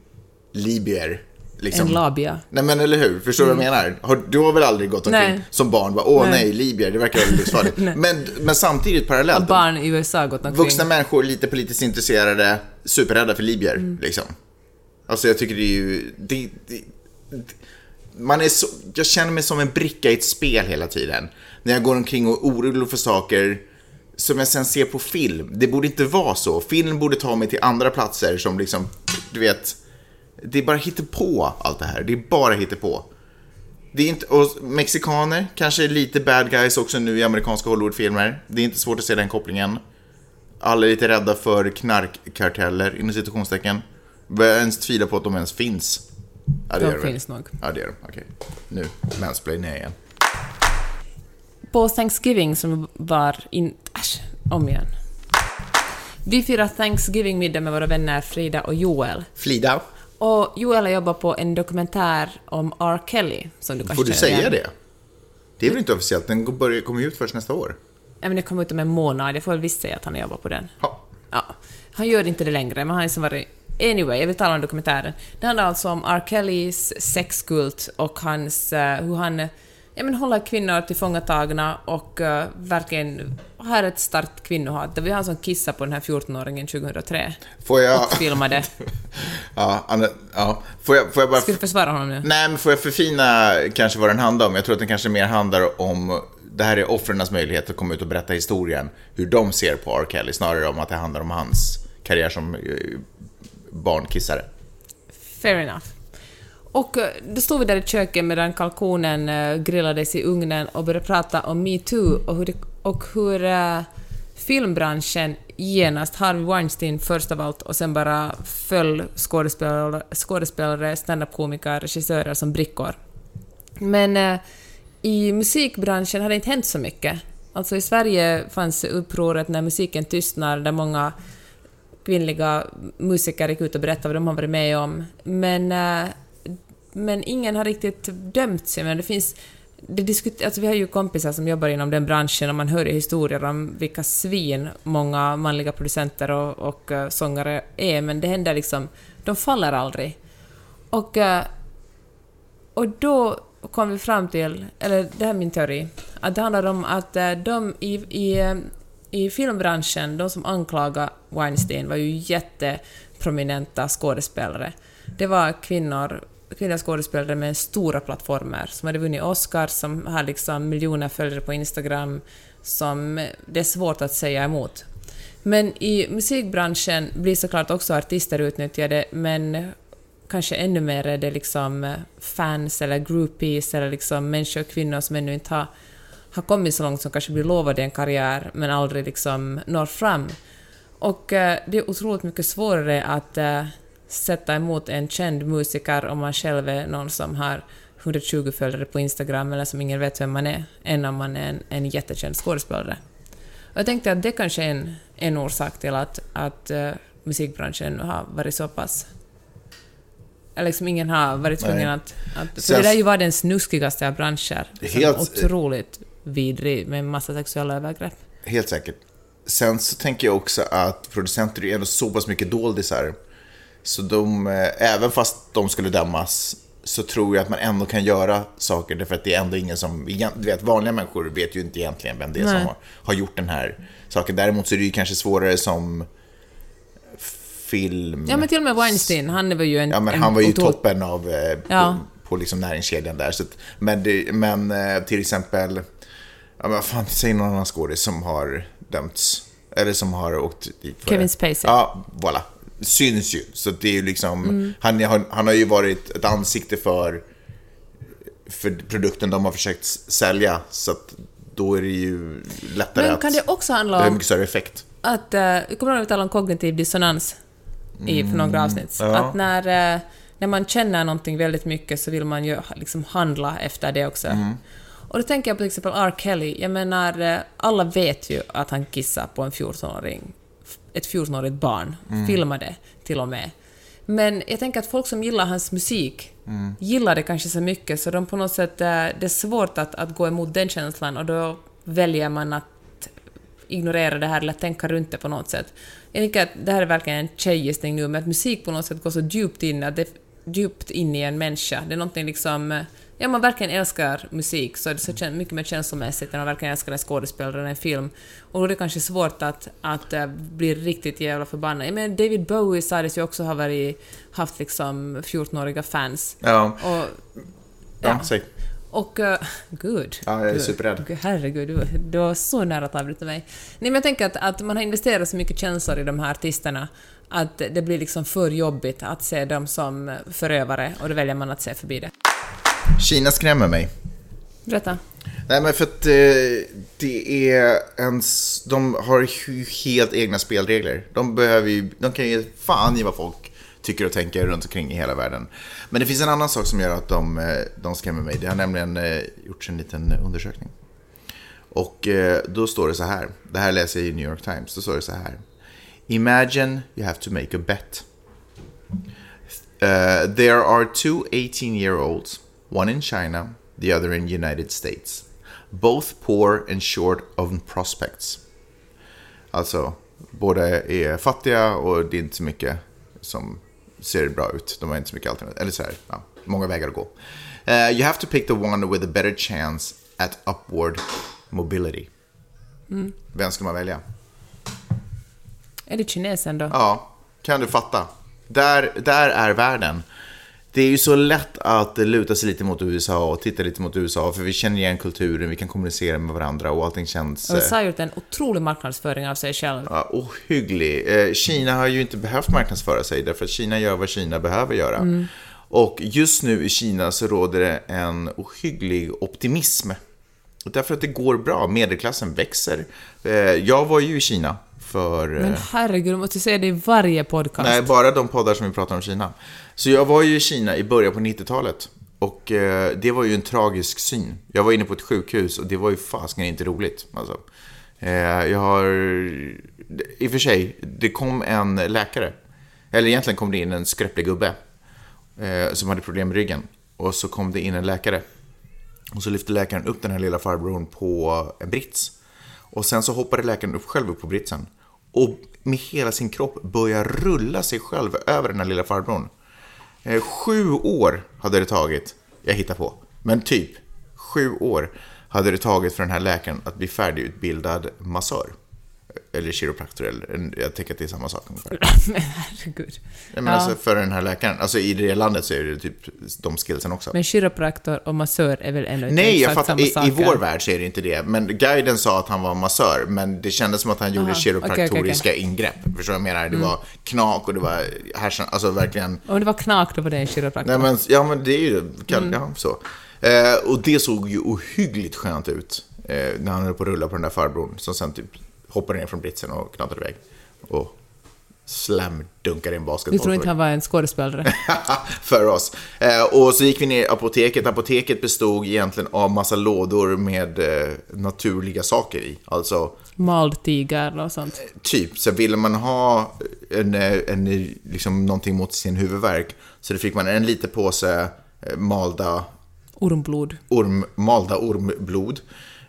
libyer. Liksom. En labia. Nej men eller hur, förstår du vad jag menar? Har, du har väl aldrig gått omkring Nej. som barn bara, åh nej, Nej. libyer, det verkar livsfarligt. [LAUGHS] men, men samtidigt parallellt, Barn i USA gått omkring. vuxna människor lite politiskt intresserade, superrädda för libyer, Mm. liksom. Alltså jag tycker det är ju, det, det, det, man är så, jag känner mig som en bricka i ett spel hela tiden. När jag går omkring och är orolig för saker som jag sen ser på film. Det borde inte vara så. Film borde ta mig till andra platser som liksom, du vet, det är bara på allt det här. Det är bara på. Det är inte, och mexikaner kanske är lite bad guys också nu i amerikanska Hollywoodfilmer. Det är inte svårt att se den kopplingen. Alla är lite rädda för knarkkarteller, inom citationstecken. Börjar ens tvivla på att de ens finns? Ja, De gör väl. finns nog. Ja, det gör de. Okej. Nu, mansplainar jag igen. På Thanksgiving som var in... Äsch, om igen. Vi firar Thanksgiving-middag med våra vänner Frida och Joel. Flida, Och Joel har jobbat på en dokumentär om R. Kelly, som du kanske får du säga igen. det? Det är väl inte officiellt? Den börjar- kommer ju ut först nästa år. Ja, men det kommer ut om en månad, jag får väl visst säga att han har jobbat på den. Ja. Ja, han gör inte det längre, men han har liksom varit... Anyway, jag vill tala om dokumentären. Det handlar alltså om R. Kellys sexkult och hans, eh, hur han ja, men håller kvinnor tillfångatagna och uh, verkligen har ett starkt kvinnohat. Det var han som kissade på den här 14-åringen 2003 Får jag... och filmade. [LAUGHS] Ja, Anna, ja. Får, jag, får jag bara... Ska du försvara honom nu? Nej, men får jag förfina kanske vad den handlar om? Jag tror att den kanske mer handlar om... Det här är offrens möjlighet att komma ut och berätta historien, hur de ser på R. Kelly, snarare om att det handlar om hans karriär som eh, barnkissare. Fair enough. Och eh, då stod vi där i köket medan kalkonen eh, grillades i ugnen och började prata om metoo och hur, det, och hur eh, filmbranschen genast, Harvey Weinstein först av allt, och sen bara föll skådespelare, skådespelare stand-up-komiker, regissörer som brickor. Men eh, i musikbranschen har det inte hänt så mycket. Alltså i Sverige fanns upproret när musiken tystnar, där många kvinnliga musiker gick ut och berättade vad de har varit med om. Men, eh, men ingen har riktigt dömt sig. Men det finns, det diskuter, alltså vi har ju kompisar som jobbar inom den branschen och man hör ju historier om vilka svin många manliga producenter och, och eh, sångare är, men det händer liksom, de faller aldrig. Och, eh, och då kom vi fram till, eller det här är min teori, att det handlar om att eh, de i, i, i filmbranschen, de som anklagade Weinstein var ju jätteprominenta skådespelare. Det var kvinnor, kvinnliga skådespelare med stora plattformar som hade vunnit Oscars, som har liksom miljoner följare på Instagram, som det är svårt att säga emot. Men i musikbranschen blir såklart också artister utnyttjade, men kanske ännu mer är det liksom fans eller groupies eller liksom människor, kvinnor som ännu inte har, har kommit så långt som kanske blir lovade en karriär men aldrig liksom når fram. Och eh, det är otroligt mycket svårare att eh, sätta emot en känd musiker om man själv är någon som har 120 följare på Instagram eller som ingen vet vem man är, än om man är en, en jättekänd skådespelare. Och jag tänkte att det kanske är en, en orsak till att, att eh, musikbranschen har varit så pass eller liksom ingen har varit tvungen att... att för det där ju var den snuskigaste av branscher. Helt- Otroligt vidrig med massa sexuella övergrepp. Helt säkert. Sen så tänker jag också att producenter är ändå så pass mycket doldisar. Så de, eh, även fast de skulle dömas, så tror jag att man ändå kan göra saker. Därför att det är ändå ingen som, du vet vanliga människor vet ju inte egentligen vem det är som Nej. har, har gjort den här saken. Däremot så är det ju kanske svårare som film... Ja men till och med Weinstein, han var ju en... Ja, men en han var ju toppen av eh, på, Ja. på liksom näringskedjan där. Så att, men, det, men eh, till exempel, ja, men fan, säg någon annan skådis som har dömts. Eller som har åkt dit för Kevin. Spacey. Ja, voilà. Syns ju. Så det är ju liksom, Mm. han, har, han har ju varit ett ansikte för, för produkten de har försökt sälja. Så att då är det ju lättare Men att... kan det också det handla har om mycket större effekt. att... Uh, jag kommer ihåg att vi talade om kognitiv dissonans i, för några avsnitt. Mm, ja. Att när, eh, när man känner någonting väldigt mycket så vill man ju liksom handla efter det också. Mm. Och då tänker jag på till exempel R. Kelly. Jag menar, eh, alla vet ju att han kissar på en 14-åring. Ett 14-årigt barn. Mm. Filmade till och med. Men jag tänker att folk som gillar hans musik Mm. gillar det kanske så mycket så de på något sätt, eh, det är svårt att, att gå emot den känslan och då väljer man att ignorera det här eller tänka runt det på något sätt. Jag tänker att det här är verkligen en tjejgissning nu, men att musik på något sätt går så djupt in, att det djupt in i en människa. Det är någonting liksom... Ja, man verkligen älskar musik så är det så mycket mer känslomässigt än man verkligen älskar en skådespelare eller en film. Och då är det kanske svårt att, att eh, bli riktigt jävla förbannad. Menar, David Bowie sades ju också ha varit, haft liksom 14-åriga fans. Ja, Och, ja. säg. och... Uh, gud. Ja, jag är Gud. superrädd. Gud, Herregud, du, du var så nära att avbryta mig. Nej, men jag tänker att, att man har investerat så mycket känslor i de här artisterna att det blir liksom för jobbigt att se dem som förövare och då väljer man att se förbi det. Kina skrämmer mig. Berätta. Nej, men för att eh, det är en... De har helt egna spelregler. De behöver ju... De kan ju fan i vad folk tycker och tänker runt omkring i hela världen. Men det finns en annan sak som gör att de, eh, de skrämmer mig. Det har nämligen eh, gjorts en liten undersökning. Och då står det så här. Det här läser jag i New York Times. Då står det så här. Imagine you have to make a bet. Uh, there are two 18 year olds, one in China, the other in United States, both poor and short of prospects. Alltså, båda är fattiga och det är inte så mycket som ser bra ut. De har inte så mycket alternativ. Eller så här, ja, många vägar att gå. Uh, you have to pick the one with a better chance at upward mobility. Vem ska man välja? Är det kinesen då? Ja, kan du fatta? Där, där är världen. Det är ju så lätt att luta sig lite mot USA och titta lite mot USA för vi känner igen kulturen, vi kan kommunicera med varandra och allting känns Och eh, USA har gjort en otrolig marknadsföring av sig själv. ja, ohygglig. Eh, Kina har ju inte behövt marknadsföra sig därför att Kina gör vad Kina behöver göra. Och just nu i Kina så råder det en ohygglig optimism. Därför att det går bra, medelklassen växer. Eh, Jag var ju i Kina för... eh, Men herregud, du måste säga det i varje podcast. Nej, bara de poddar som vi pratar om Kina. Så jag var ju i Kina i början på 90-talet. Och eh, det var ju en tragisk syn. Jag var inne på ett sjukhus och det var ju fasken inte roligt. Alltså. Eh, jag har... I och för sig, det kom en läkare. Eller egentligen kom det in en skröplig gubbe. Eh, som hade problem med ryggen. Och så kom det in en läkare. Och så lyfte läkaren upp den här lilla farbrorn på en brits. Och sen så hoppade läkaren upp själv upp på britsen. Och med hela sin kropp börjar rulla sig själv över den här lilla farbrorn. Eh, sju år hade det tagit, jag hittar på, men typ sju år hade det tagit för den här läkaren att bli färdigutbildad massör. Eller kiropraktor, eller jag tänker att det är samma sak ungefär. [LAUGHS] Men herregud. Nej, men alltså för den här läkaren, alltså i det landet så är det typ de skillsen också. Men kiropraktor och massör är väl ändå inte Nej, jag fattar. I, I saker? vår värld så är det inte det. Men guiden sa att han var massör, men det kändes som att han gjorde Aha, kiropraktoriska okej, okej, ingrepp. Förstår du vad jag menar? Det var knak och det var härsan, alltså verkligen. Om det var knak, då var det en kiropraktor. Nej, men, ja, men det är ju kall, ja, så. Eh, och det såg ju ohyggligt skönt ut eh, när han höll på att rulla på den där farbrorn som sen typ hoppade ner från britsen och knatade iväg. Och slamdunkade in basketboll. Du tror inte han var en skådespelare? [LAUGHS] för oss. Eh, och så gick vi ner i apoteket. Apoteket bestod egentligen av massa lådor med eh, naturliga saker i. Alltså, Mald tiger och sånt. typ, så ville man ha en, eh, en, liksom, någonting mot sin huvudvärk så då fick man en liten påse eh, malda, Ormblod. orm, malda ormblod.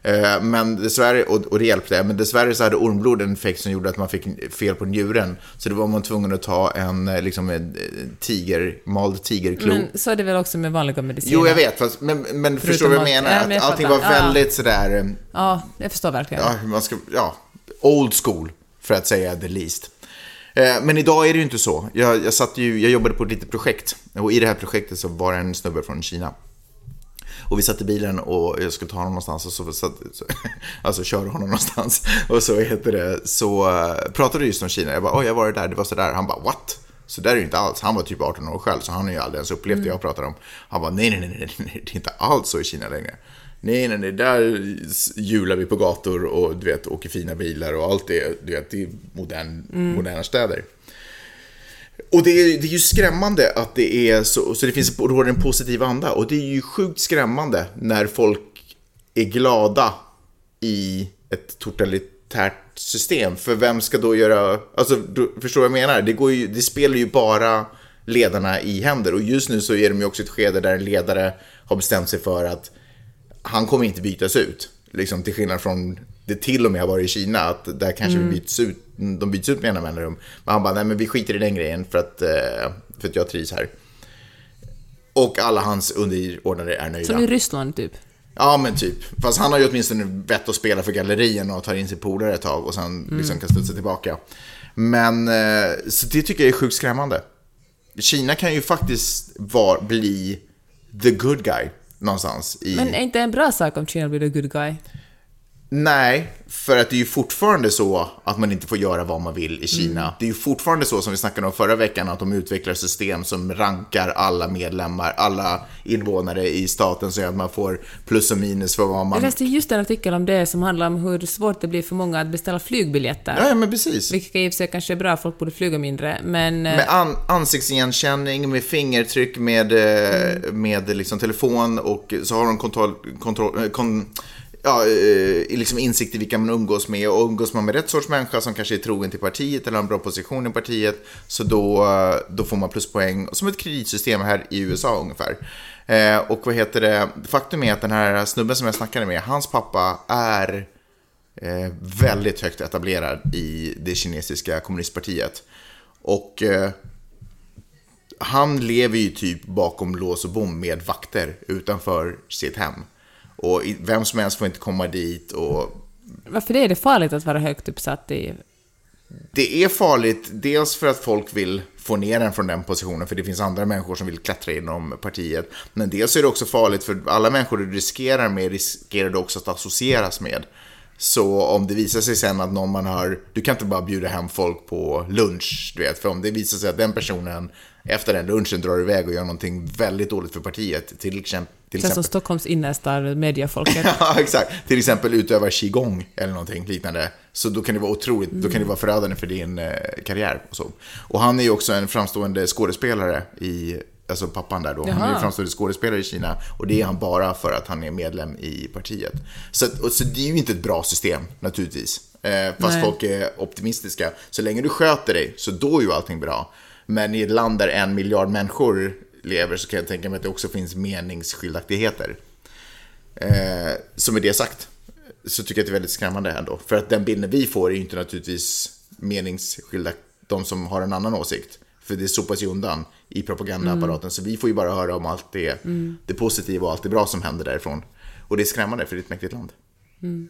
Eh, Men dessvärre, och, det hjälpte, men dessvärre så hade ormblod en effekt som gjorde att man fick fel på njuren. Så då var man tvungen att ta en, eh, liksom, en eh, tiger, mald tigerklo. Men så är det väl också med vanliga mediciner? Jo, jag vet, fast, men, men förstår du vad jag att- menar? ja, men jag att allting var fattar. Ja. väldigt sådär, Ja, jag förstår verkligen. ja, man ska, ja, old school, för att säga the least. Men idag är det ju inte så. Jag, jag, satt ju, jag jobbade på ett litet projekt och i det här projektet så var det en snubbe från Kina. Och vi satt i bilen och jag skulle ta honom någonstans och så, satt, så [LAUGHS] alltså köra honom någonstans. Och så heter det, så eh, pratade just om Kina. Jag bara, oj jag var där, det var sådär. Han bara, what? Så där är det inte alls. Han var typ 18 år själv, så han har ju aldrig ens upplevt det jag pratar om. Han bara, nej, nej, nej, nej, det är inte alls så i Kina längre. Nej, nej, nej, där hjular vi på gator och du vet, åker fina bilar och allt det, du vet, det är modern, moderna städer. Och det är, det är ju skrämmande att det är så, så det finns råder en positiv anda. Och det är ju sjukt skrämmande när folk är glada i ett totalitärt system. För vem ska då göra, alltså du, förstår vad jag menar? Det, går ju, det spelar ju bara ledarna i händer. Och just nu så är de ju också ett skede där en ledare har bestämt sig för att han kommer inte bytas ut. Liksom till skillnad från det till och med har varit i Kina, att där kanske vi byts ut, de byts ut med jämna mellanrum. Men han bara, nej men vi skiter i den grejen för att, eh, för att jag trivs här. Och alla hans underordnade är nöjda. Som i Ryssland, typ. Ja men typ. Fast han har ju åtminstone vett att spela för gallerien och tar in sin polare ett tag och sen liksom kan studsa tillbaka. Men, eh, så det tycker jag är sjukt skrämmande. Kina kan ju faktiskt var, bli the good guy någonstans. I... Men är inte en bra sak om Kina blir the good guy? Nej, för att det är ju fortfarande så att man inte får göra vad man vill i Kina. Mm. Det är ju fortfarande så som vi snackade om förra veckan, att de utvecklar system som rankar alla medlemmar, alla invånare i staten så att man får plus och minus för vad Jag man... läste just en artikel om det som handlar om hur svårt det blir för många att beställa flygbiljetter. Ja, ja, men precis. Vilket i och för sig kanske är bra, folk borde flyga mindre, men... eh, Med an ansiktsigenkänning, med fingertryck, med, eh, med liksom telefon och så har de kontroll, kontroll, eh, kon ja, eh, liksom insikt i vilka man umgås med och umgås man med rätt sorts människa som kanske är trogen till partiet eller har en bra position i partiet så då, då får man pluspoäng som ett kreditsystem här i USA ungefär. Eh, och vad heter det, faktum är att den här snubben som jag snackade med, hans pappa är eh, väldigt högt etablerad i det kinesiska kommunistpartiet. Och eh, han lever ju typ bakom lås och bom med vakter utanför sitt hem. Och vem som helst får inte komma dit och... Varför är det farligt att vara högt uppsatt i... Det är farligt, dels för att folk vill få ner den från den positionen, för det finns andra människor som vill klättra inom partiet. Men dels är det också farligt, för alla människor du riskerar med riskerar du också att associeras med. Så om det visar sig sen att någon man har, du kan inte bara bjuda hem folk på lunch, du vet, för om det visar sig att den personen efter den lunchen drar iväg och gör någonting väldigt dåligt för partiet, till exempel till Känns som Stockholms innerstar mediafolket. [LAUGHS] ja, exakt. Till exempel utövar qigong eller någonting liknande. Så då kan det vara otroligt, mm. då kan det vara förödande för din eh, karriär. Och, så. och han är ju också en framstående skådespelare i alltså pappan där då, Jaha. han är ju framstående skådespelare i Kina och det är han bara för att han är medlem i partiet. Så, och, så det är ju inte ett bra system naturligtvis. Eh, fast Nej. folk är optimistiska. Så länge du sköter dig så då är ju allting bra. Men i ett land där en miljard människor lever så kan jag tänka mig att det också finns meningsskiljaktigheter. Eh, så med det sagt så tycker jag att det är väldigt skrämmande ändå. För att den bilden vi får är ju inte naturligtvis meningsskilda, de som har en annan åsikt. För det sopas ju undan i propagandaapparaten. Mm. Så vi får ju bara höra om allt det, mm. det positiva och allt det bra som händer därifrån. Och det är skrämmande för det är ett mäktigt land. Mm.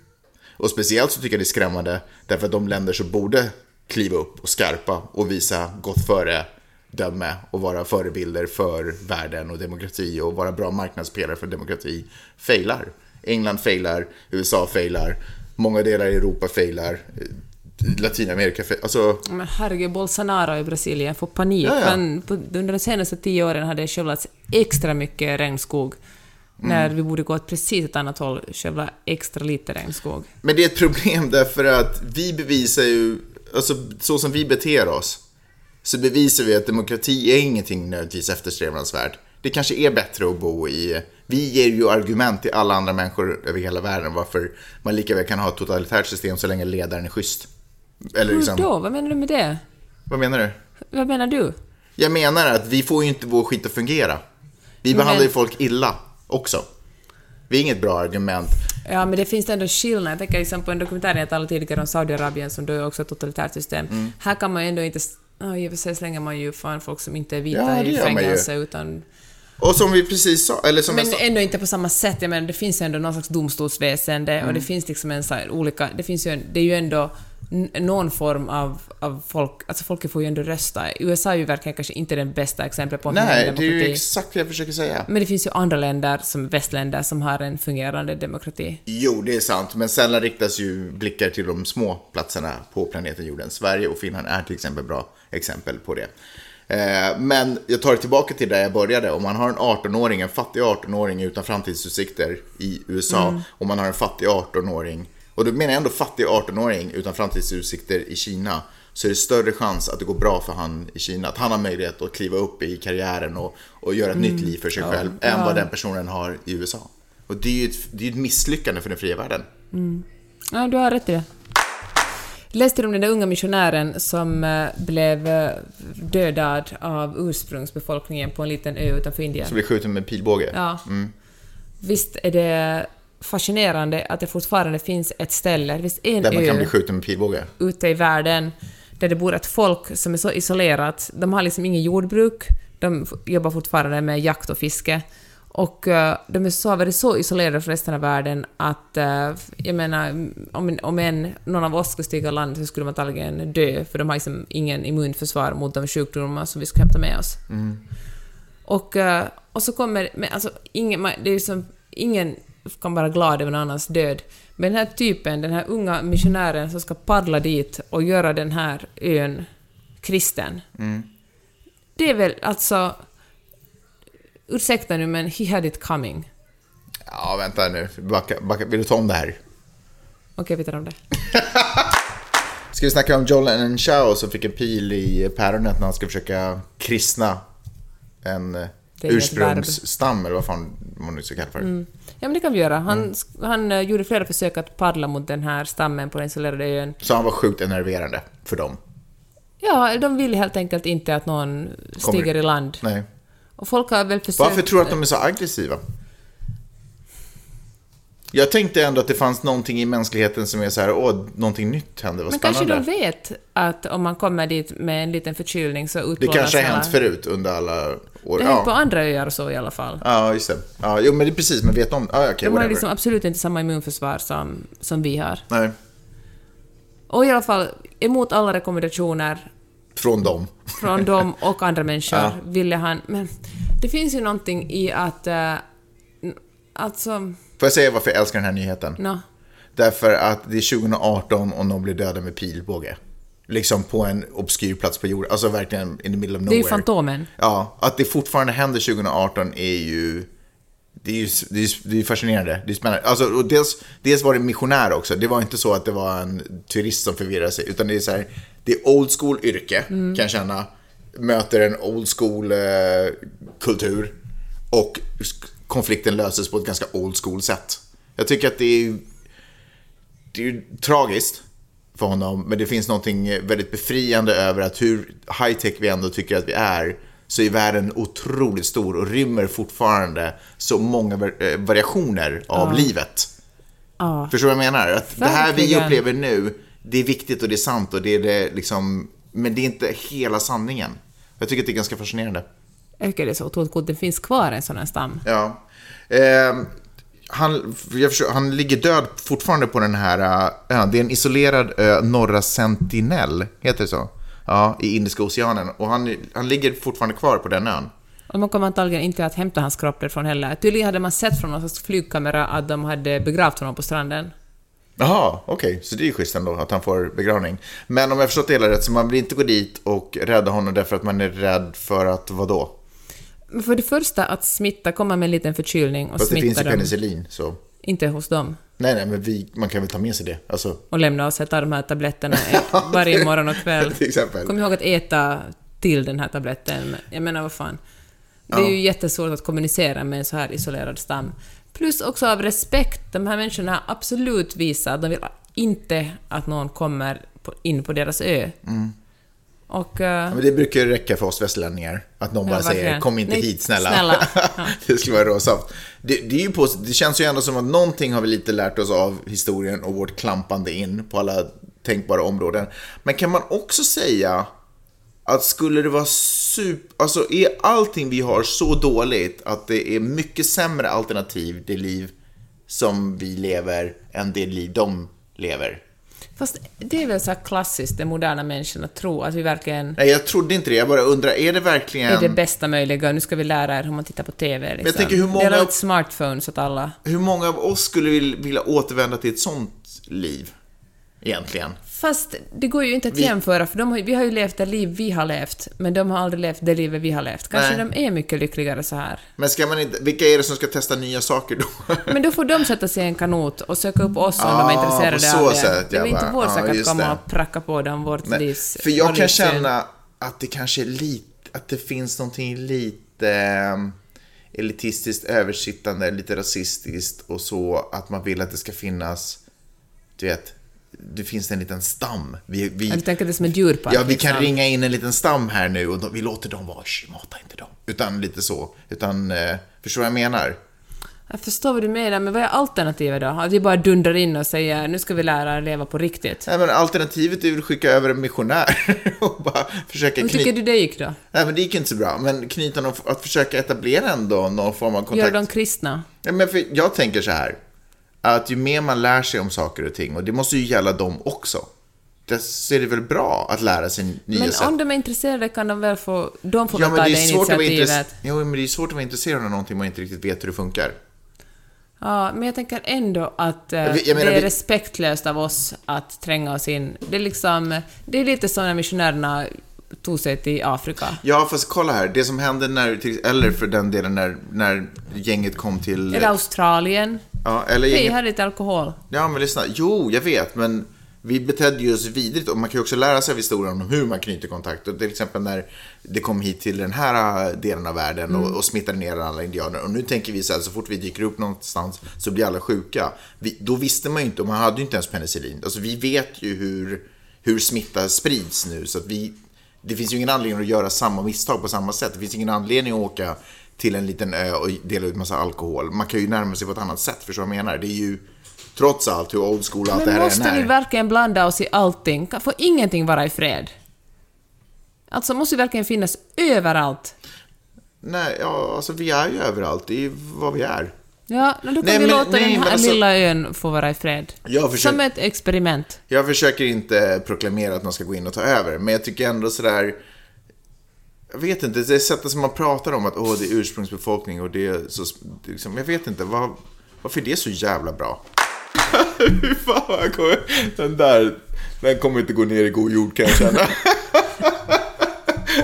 Och speciellt så tycker jag det är skrämmande därför att de länder som borde kliva upp och skarpa och visa gott före döme och vara förebilder för världen och demokrati och vara bra marknadspelare för demokrati failar. England failar, USA failar, många delar i Europa failar, Latinamerika failar. Alltså... Men herregud, Bolsonaro i Brasilien får panik. Ja, ja. Men under de senaste tio åren har det skövlats extra mycket regnskog. Mm. När vi borde gå åt precis ett annat håll, skövla extra lite regnskog. Men det är ett problem därför att vi bevisar ju, alltså så som vi beter oss, så bevisar vi att demokrati är ingenting nödvändigtvis eftersträvansvärt. Det kanske är bättre att bo i... Vi ger ju argument till alla andra människor över hela världen varför man lika väl kan ha ett totalitärt system så länge ledaren är schysst. Eller liksom... Hur då? Vad menar du med det? Vad menar du? Vad menar du? Jag menar att vi får ju inte vår skit att fungera. Vi men... behandlar ju folk illa också. Vi är inget bra argument. Ja, men det finns ändå skillnad. Jag tänker liksom på en dokumentär jag talade tidigare om Saudiarabien som då är också ett totalitärt system. Mm. Här kan man ju ändå inte Ja, i och för sig slänger man ju fan folk som inte är vita ja, i fängelse utan... Och som vi precis sa, eller som Men sa... ändå inte på samma sätt. Jag menar, det finns ändå någon slags domstolsväsende mm. och det finns liksom en så här, olika... Det finns ju, det är ju ändå någon form av, av folk... Alltså folket får ju ändå rösta. USA är ju verkligen kanske inte den bästa exemplet på Nej, det är ju exakt det jag försöker säga. Men det finns ju andra länder, som västländer, som har en fungerande demokrati. Jo, det är sant, men sällan riktas ju blickar till de små platserna på planeten jorden. Sverige och Finland är till exempel bra exempel på det. Eh, men jag tar det tillbaka till där jag började. Om man har en 18-åring, en fattig 18-åring utan framtidsutsikter i USA mm. och man har en fattig 18-åring, och då menar jag ändå fattig 18-åring utan framtidsutsikter i Kina, så är det större chans att det går bra för han i Kina. Att han har möjlighet att kliva upp i karriären och, och göra ett mm. nytt liv för sig ja. själv än ja. vad den personen har i USA. Och det är ju ett, det är ett misslyckande för den fria världen. Mm. Ja, du har rätt i det. Läste du om den där unga missionären som eh, blev eh, dödad av ursprungsbefolkningen på en liten ö utanför Indien? Som blev skjuten med pilbåge? Ja. Mm. Visst är det fascinerande att det fortfarande finns ett ställe, visst en Där man kan bli skjuten med pilbåge? Ute i världen, där det bor ett folk som är så isolerat. De har liksom ingen jordbruk, de jobbar fortfarande med jakt och fiske. Och uh, de är så, varit så isolerade från resten av världen att, uh, jag menar, om, om en, någon av oss skulle stiga land så skulle man antagligen dö, för de har liksom ingen immunförsvar mot de sjukdomar som vi ska hämta med oss. Mm. Och, uh, och så kommer, men alltså, ingen, det är liksom, ingen kan vara glad över någon annans död. Men den här typen, den här unga missionären som ska paddla dit och göra den här ön kristen, mm. det är väl alltså Ursäkta nu, men he had it coming. Ja, vänta nu. Backa, backa. Vill du ta om det här? Okej, okay, vi tar om det. [LAUGHS] ska vi snacka om Jolene Chao som fick en pil i päronet när han ska försöka kristna en ursprungsstam, eller vad fan man nu ska kalla för det. Mm. Ja, men det kan vi göra. Han, Mm. han eh, gjorde flera försök att paddla mot den här stammen på den isolerade ön. Så han var sjukt enerverande för dem. Ja, de vill helt enkelt inte att någon stiger i land. Nej. Och folk har väl försökt... Varför tror du att de är så aggressiva? Jag tänkte ändå att det fanns någonting i mänskligheten som är så här, åh, någonting nytt händer, vad Men spännande. kanske de vet att om man kommer dit med en liten förkylning så det utplånas kanske har hänt förut under alla år. Det har hänt på Ja. andra öar så i alla fall. ja, just det. Ja, jo, men det är precis, men vet de? Ja, okej, De har liksom absolut inte samma immunförsvar som, som vi har. Nej, Och i alla fall, emot alla rekommendationer från dem. från dem och andra [LAUGHS] människor Ja. ville han... Men det finns ju någonting i att... Uh, alltså... Får jag säga varför jag älskar den här nyheten? No. Därför att det är 2018 och någon blir dödad med pilbåge. Liksom på en obskyr plats på jorden. Alltså verkligen in the middle of Det nowhere. är ju Fantomen. Ja, att det fortfarande händer 2018 är ju... Det är ju det är, det är fascinerande. Det är spännande. Alltså, och dels, dels var det missionär också. Det var inte så att det var en turist som förvirrade sig. Utan det är så här, det är old school yrke, kan jag känna. Möter en old school eh, kultur. Och konflikten löses på ett ganska old school sätt. Jag tycker att det är det är tragiskt för honom, men det finns någonting väldigt befriande över att hur high-tech vi ändå tycker att vi är, så är världen otroligt stor och rymmer fortfarande så många eh, variationer av livet. Ja. Förstår du vad jag menar? Att det här vi upplever nu, det är viktigt och det är sant och det är det liksom, men det är inte hela sanningen. Jag tycker att det är ganska fascinerande. Jag tycker det är så otroligt coolt. Det finns kvar en sån här stam. Ja. Eh, han, jag förstår, han ligger död fortfarande på den här ön. Det är en isolerad ö, Norra Sentinel, heter det så? Ja, i Indiska oceanen. Och han, han ligger fortfarande kvar på den ön. Och man kommer antagligen inte att hämta hans kropp därifrån heller. Tydligen hade man sett från någon slags flygkamera att de hade begravt honom på stranden. Jaha, okej. Så det är ju schysst ändå att han får begravning. Men om jag förstått det hela rätt så man vill inte gå dit och rädda honom därför att man är rädd för att vadå? För det första att smitta, komma med en liten förkylning och Fast det finns smitta ju dem. penicillin så... Inte hos dem. Nej, nej, men vi, man kan väl ta med sig det. Alltså, Och lämna och sätta de här tabletterna [LAUGHS] varje morgon och kväll. [LAUGHS] till exempel. Kom ihåg att äta till den här tabletten. Jag menar, vad fan. Det är ju jättesvårt att kommunicera med en så här isolerad stam. Plus också av respekt. De här människorna har absolut visat att de vill inte att någon kommer in på deras ö. Och... eh, Ja, men det brukar ju räcka för oss västlänningar. Att någon bara säger kom inte Nej, hit snälla. snälla. [LAUGHS] Ja. det skulle vara råsaft. Det, det, är ju på, det känns ju ändå som att någonting har vi lite lärt oss av historien och vårt klampande in på alla tänkbara områden. Men kan man också säga att skulle det vara super... Alltså är allting vi har så dåligt att det är mycket sämre alternativ, det liv som vi lever, än det liv de lever? Fast det är väl så här klassiskt, den moderna människan, att tro att vi verkligen Nej, jag trodde inte det. Jag bara undrar, är det verkligen... är det bästa möjliga. Nu ska vi lära er hur man tittar på TV. Liksom. tänker hur många- Dela ut smartphones åt alla. Hur många av oss skulle vil- vilja återvända till ett sånt liv? Egentligen. Fast det går ju inte att Vi- jämföra, för de har, vi har ju levt det liv vi har levt, men de har aldrig levt det livet vi har levt. Kanske Nej. de är mycket lyckligare så här. Men ska man inte, vilka är det som ska testa nya saker då? [LAUGHS] Men då får de sätta sig i en kanot och söka upp oss om Ah, de är intresserade på så av det. sätt, det är inte vår sak att just komma det. och pracka på dem vårt Nej, livs... För jag kan livssyn. känna att det kanske är lite, att det finns någonting lite ehm, elitistiskt översittande, lite rasistiskt och så att man vill att det ska finnas, du vet, det finns en liten stam. Vi, vi, Ja, du tänker det som ett djurpark? Ja, vi kan liksom. ringa in en liten stam här nu och då, vi låter dem vara, mata inte dem. Utan lite så. Utan, eh, förstår du vad jag menar? Jag förstår vad du menar, men vad är alternativet då? Att vi bara dundrar in och säger nu ska vi lära leva på riktigt. Nej, men alternativet är väl att skicka över en missionär [LAUGHS] och bara försöka Hur tycker knyta... du det gick då? Nej, men det gick inte så bra. Men knyta någon, att försöka etablera ändå någon form av kontakt. Gör de kristna? Ja, men för jag tänker så här. Att ju mer man lär sig om saker och ting, och det måste ju gälla dem också. Så är det väl bra att lära sig nya Men sätt. om de är intresserade kan de väl få... De får Ja, väl men ta det det, initiativet. Jo, men det är svårt att vara intresserad av någonting man inte riktigt vet hur det funkar. Ja, men jag tänker ändå att eh, Jag menar, det är vi- respektlöst av oss att tränga oss in. Det är liksom... Det är lite som när missionärerna tog sig till Afrika. Ja, fast kolla här. Det som hände när, eller för den delen när, när gänget kom till... Eller Australien. Ja, eller gänget... här är lite alkohol. Ja, men lyssna. Jo, jag vet, men vi betedde ju oss vidrigt och man kan ju också lära sig av historien om hur man knyter kontakt. Och till exempel när det kom hit till den här delen av världen och, och smittade ner alla indianer. Och nu tänker vi så här, så fort vi dyker upp någonstans så blir alla sjuka. Vi, då visste man ju inte, och man hade ju inte ens penicillin. Alltså vi vet ju hur, hur smitta sprids nu, så att vi, det finns ju ingen anledning att göra samma misstag på samma sätt. Det finns ingen anledning att åka till en liten ö och dela ut massa alkohol. Man kan ju närma sig på ett annat sätt, förstår du vad jag menar? Det är ju trots allt hur old school allt det Men här måste än vi är. verkligen blanda oss i allting? Får ingenting vara i fred? Alltså måste vi verkligen finnas överallt? Nej, ja, alltså vi är ju överallt. Det är ju vad vi är. Ja, men då kan Nej, vi men- låta nej, den men här alltså- lilla ön få vara i fred. Försöker- Som ett experiment. Jag försöker inte proklamera att man ska gå in och ta över, men jag tycker ändå sådär... Jag vet inte, det sättet som man pratar om att åh, det är ursprungsbefolkning och det är så... är Liksom, jag vet inte, vad, varför är det så jävla bra? [LAUGHS] Hur fan vad kommer, den där, den kommer inte gå ner i god jord kan jag känna. [LAUGHS]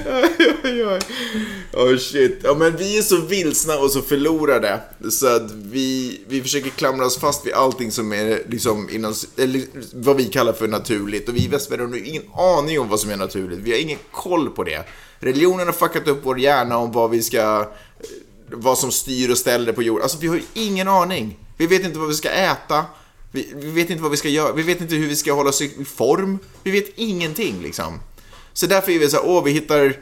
Oj, oj, oj. Oh shit. Ja, men vi är så vilsna och så förlorade. Så att vi, vi försöker klamra oss fast vid allting som är liksom inom, eller vad vi kallar för naturligt. Och vi i västvärlden har ingen aning om vad som är naturligt. Vi har ingen koll på det. Religionen har fuckat upp vår hjärna om vad vi ska, vad som styr och ställer på jorden. Alltså vi har ju ingen aning. Vi vet inte vad vi ska äta. Vi, vi vet inte vad vi ska göra. Vi vet inte hur vi ska hålla oss i form. Vi vet ingenting liksom. Så därför är vi så här, åh, vi hittar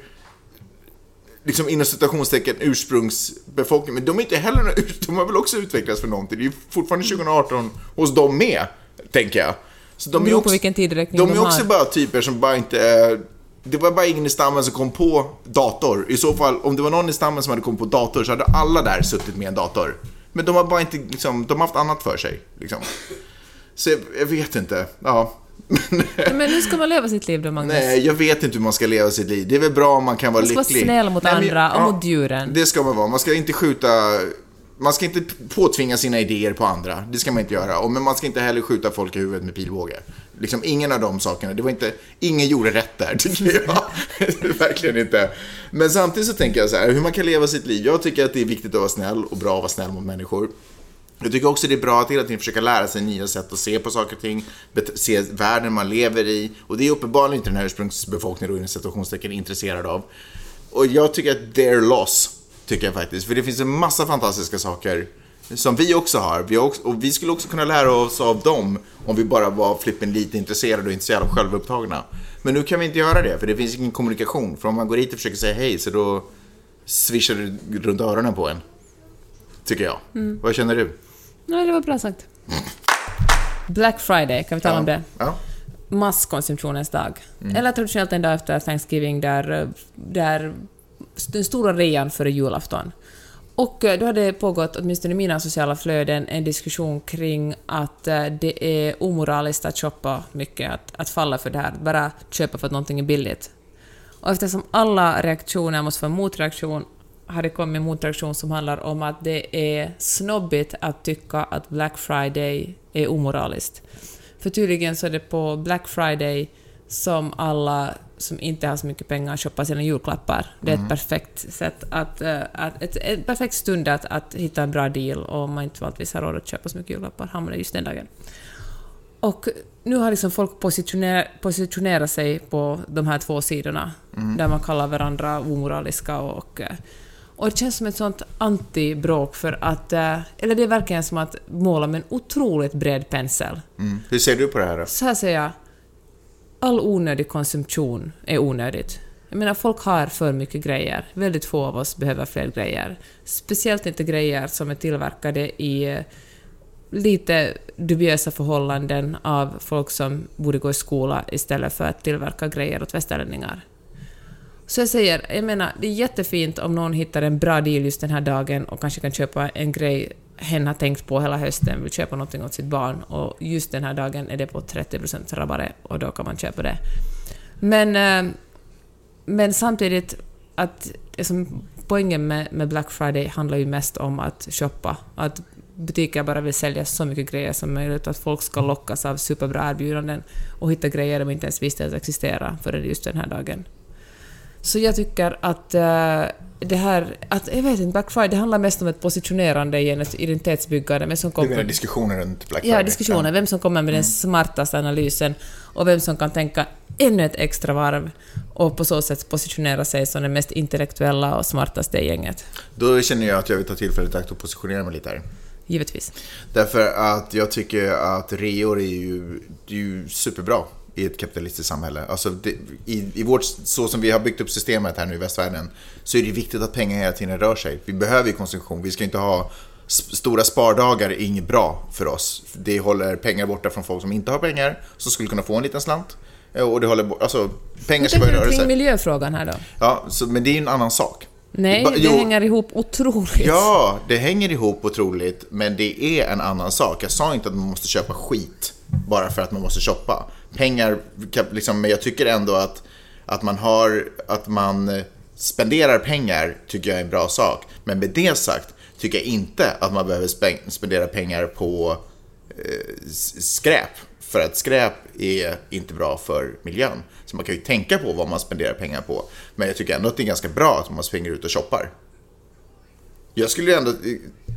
liksom inom citationstecken ursprungsbefolkning. Men de är inte heller, de har väl också utvecklats för någonting. Det är ju fortfarande 2018 hos dem med, tänker jag. Så de är också, på vilken tideräkning de de är också bara typer som bara inte är... Det var bara ingen i stammen som kom på dator. I så fall, om det var någon i stammen som hade kommit på dator så hade alla där suttit med en dator. Men de har bara inte, liksom, de har haft annat för sig. Liksom. Så jag, jag vet inte. Ja. Men hur ska man leva sitt liv då, Magnus? Nej, jag vet inte hur man ska leva sitt liv. Det är väl bra om man kan vara Man ska vara lycklig. snäll mot Nej, men- andra och mot djuren. Det ska man vara. Man ska inte skjuta... Man ska inte påtvinga sina idéer på andra. Det ska man inte göra. Och, men man ska inte heller skjuta folk i huvudet med pilbåge. Liksom ingen av de sakerna. Det var inte... Ingen gjorde rätt där, [LAUGHS] tycker jag. Verkligen inte. Men samtidigt så tänker jag så här, hur man kan leva sitt liv. Jag tycker att det är viktigt att vara snäll och bra att vara snäll mot människor. Jag tycker också det är bra att hela tiden försöka lära sig nya sätt att se på saker och ting, se världen man lever i. Och det är uppenbarligen inte den här ursprungsbefolkningen då, inom situationstecken intresserad av. Och jag tycker att they're loss, tycker jag faktiskt. För det finns en massa fantastiska saker som vi också har. Vi också, och vi skulle också kunna lära oss av dem om vi bara var flippen lite intresserade och inte så jävla självupptagna. Men nu kan vi inte göra det, för det finns ingen kommunikation. För om man går hit och försöker säga hej, så då svischar det runt öronen på en. Tycker jag. Vad känner du? Nej, det var bra sagt. Black Friday, kan vi tala om det? Ja. Masskonsumtionens dag. Mm. Eller traditionellt en dag efter Thanksgiving där, där den stora rean före julafton. Och eh, då har det pågått, åtminstone i mina sociala flöden, en diskussion kring att eh, det är omoraliskt att shoppa mycket, att, att falla för det här, bara köpa för att någonting är billigt. Och eftersom alla reaktioner måste få en motreaktion har det kommit en motreaktion som handlar om att det är snobbigt att tycka att Black Friday är omoraliskt. För tydligen så är det på Black Friday som alla som inte har så mycket pengar shoppar sina julklappar. Det är ett perfekt sätt att, eh, att ett, ett perfekt stund att, att hitta en bra deal och om man inte vanligtvis har råd att köpa så mycket julklappar hamnar det just den dagen. Och nu har liksom folk positioner, positionerat sig på de här två sidorna, där man kallar varandra omoraliska och, eh, och det känns som ett sånt antibråk för att, eh, eller det är verkligen som att måla med en otroligt bred pensel. Mm. Hur ser du på det här då? Så här säger jag, all onödig konsumtion är onödigt. Jag menar, folk har för mycket grejer. Väldigt få av oss behöver fler grejer. Speciellt inte grejer som är tillverkade i eh, lite dubiösa förhållanden av folk som borde gå i skola istället för att tillverka grejer åt västerlänningar. Så jag säger, jag menar, det är jättefint om någon hittar en bra deal just den här dagen och kanske kan köpa en grej hen har tänkt på hela hösten, vill köpa någonting åt sitt barn och just den här dagen är det på 30% rabatt och då kan man köpa det. Men, eh, men samtidigt, att liksom, poängen med, med Black Friday handlar ju mest om att shoppa. Att butiker bara vill sälja så mycket grejer som möjligt att folk ska lockas av superbra erbjudanden och hitta grejer de inte ens visste att existera förrän just den här dagen. Så jag tycker att eh, det här, att, jag vet inte, Black Friday det handlar mest om ett positionerande igen, ett identitetsbyggande. Men som Du menar kommer, diskussionen runt Black Friday? ja, diskussionen, vem som kommer med den smartaste analysen och vem som kan tänka ännu ett extra varv och på så sätt positionera sig som den mest intellektuella och smartaste i gänget. Då känner jag att jag vill ta tillfället i akt och positionera mig lite här. Givetvis. Därför att jag tycker att reor är ju, är ju superbra i ett kapitalistiskt samhälle. Alltså det, i, I vårt, så som vi har byggt upp systemet här nu i västvärlden, så är det viktigt att pengar hela tiden rör sig. Vi behöver ju konsumtion. Vi ska inte ha stora spardagar, är inget bra för oss. Det håller pengar borta från folk som inte har pengar, som skulle kunna få en liten slant. Eh, Och det håller bort, alltså pengar ska i tänker du kring miljöfrågan här då? Ja, så, men det är ju en annan sak. Nej, det jo. hänger ihop otroligt. Ja, det hänger ihop otroligt, men det är en annan sak. Jag sa inte att man måste köpa skit bara för att man måste shoppa. Pengar, liksom, men jag tycker ändå att, att man har, att man eh, spenderar pengar tycker jag är en bra sak. Men med det sagt tycker jag inte att man behöver spendera pengar på eh, skräp. För att skräp är inte bra för miljön. Så man kan ju tänka på vad man spenderar pengar på. Men jag tycker ändå att det är ganska bra att man springer ut och shoppar. Jag skulle ju ändå,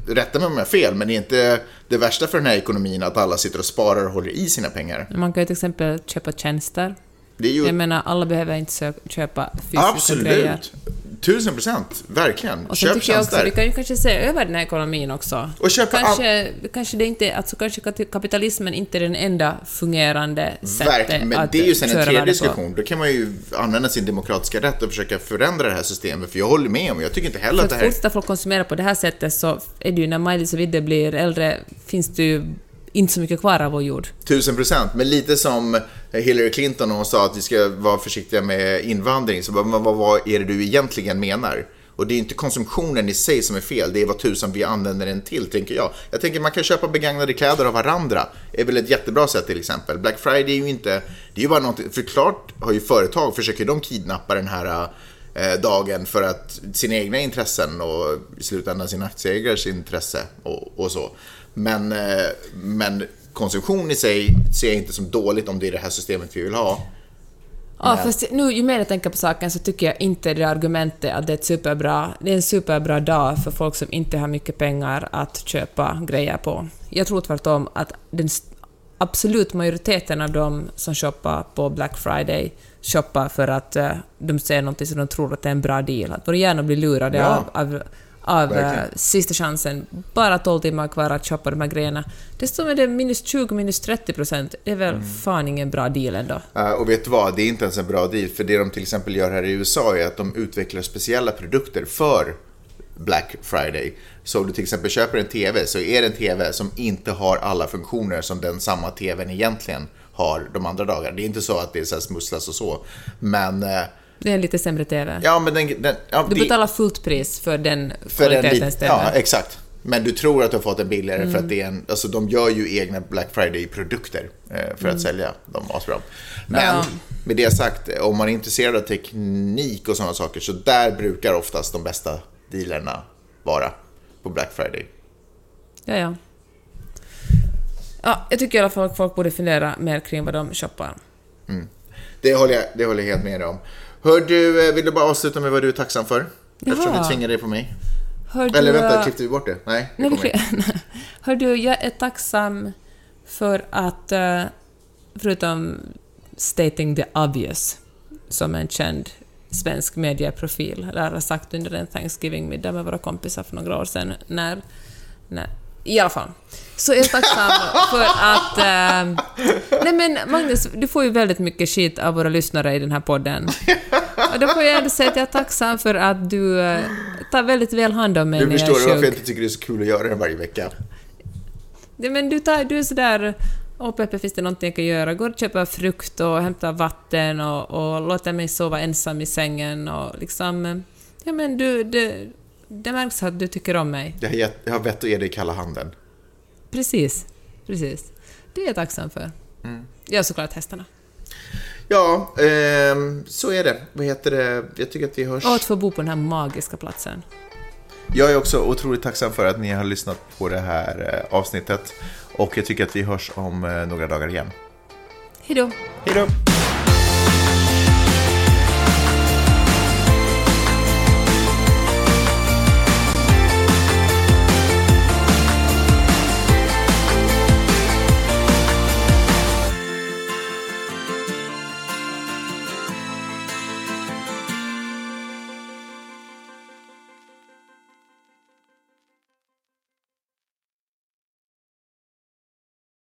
rätta mig om jag har fel, men är inte det värsta för den här ekonomin att alla sitter och sparar och håller i sina pengar? Man kan ju till exempel köpa tjänster. Det ju Jag menar, alla behöver inte köpa fysiska grejer. absolut, tusen procent, verkligen. Och Köp tycker jag också, tjänster. vi kan ju kanske se över den här ekonomin också. Och köpa kanske, kanske det inte, alltså kanske kapitalismen inte är den enda fungerande sättet Verkligen, men att det är ju sen en tredje diskussion. Då kan man ju använda sin demokratiska rätt och försöka förändra det här systemet. För jag håller med om, jag tycker inte heller För att det här... fortsätta folk konsumera på det här sättet så är det ju när Maj-Lis och Vidde blir äldre finns det ju inte så mycket kvar av vår jord. Tusen procent, men lite som Hillary Clinton när hon sa att vi ska vara försiktiga med invandring. Så men vad, vad är det du egentligen menar? Och det är inte konsumtionen i sig som är fel, det är vad tusan vi använder den till, tänker jag. Jag tänker man kan köpa begagnade kläder av varandra. Det är väl ett jättebra sätt till exempel. Black Friday är ju inte, det är ju bara någonting, för klart har ju företag, försöker de kidnappa den här eh, dagen för att sina egna intressen och i slutändan sina aktieägares intresse och, och så. Men, eh, men konsumtion i sig ser jag inte som dåligt om det är det här systemet vi vill ha. Ja, fast nu ju mer jag tänker på saken så tycker jag inte det argumentet att det är ett superbra, det är en superbra dag för folk som inte har mycket pengar att köpa grejer på. Jag tror tvärtom att den absolut majoriteten av de som shoppar på Black Friday shoppar för att eh, de ser någonting som de tror att det är en bra deal. Att vara gärna bli lurade Ja. av, av, av eh, Verkligen. sista chansen, bara 12 timmar kvar att shoppa de här grejerna. Dessutom är det minus 20, minus 30 procent. Det är väl Mm. fan ingen bra deal ändå. Eh, Och vet du vad, det är inte ens en bra deal. För det de till exempel gör här i USA är att de utvecklar speciella produkter för Black Friday. Så om du till exempel köper en TV så är det en TV som inte har alla funktioner som den samma TVn egentligen har de andra dagarna. Det är inte så att det är så här smusslas och så. Men, eh, Det är lite sämre TV. ja men den... den ja, Du betalar fullt pris för den för en kvalitetens lit- TV. Ja, exakt. Men du tror att du har fått en billigare Mm. för att det är en, alltså de gör ju egna Black Friday-produkter eh, för att sälja dem asbra. Men Mm. Ja. med det sagt, om man är intresserad av teknik och sådana saker så där brukar oftast de bästa dealerna vara på Black Friday. ja, ja. Ja, jag tycker i alla fall att folk borde fundera mer kring vad de shoppar. Det håller jag, det håller jag helt med om. Hör du, eh, vill du bara avsluta med vad du är tacksam för? Eftersom Jaha. vi tvingar dig på mig. Hör du, Eller vänta, eh, klippte vi bort det? Nej, det Nej, kommer. [LAUGHS] Hör du, jag är tacksam för att, eh, förutom stating the obvious, som en känd svensk medieprofil lär ha sagt under en Thanksgiving-middag med våra kompisar för några år sedan, när, när i alla fall. Så är jag tacksam för att... Eh, nej men Magnus, du får ju väldigt mycket skit av våra lyssnare i den här podden. Och då får jag ändå säga att jag är tacksam för att du eh, tar väldigt väl hand om mig Du när jag förstår är varför jag sjuk. inte tycker det är så kul att göra det varje vecka. Ja, men du, tar, du är sådär... Åh Peppe, finns det någonting jag kan göra? Går och köper frukt och hämtar vatten och, och låter mig sova ensam i sängen och liksom... eh, Ja men du, det, det märks att du tycker om mig. Jag har, gett, jag har vett att ge dig kalla handen. Precis. Precis. Det är jag tacksam för. Mm. Ja, såklart hästarna. Ja, ehm, så är det. Vad heter det? Jag tycker att vi hörs. Och att få bo på den här magiska platsen. Jag är också otroligt tacksam för att ni har lyssnat på det här eh, avsnittet. Och jag tycker att vi hörs om eh, några dagar igen. Hejdå! Hej då!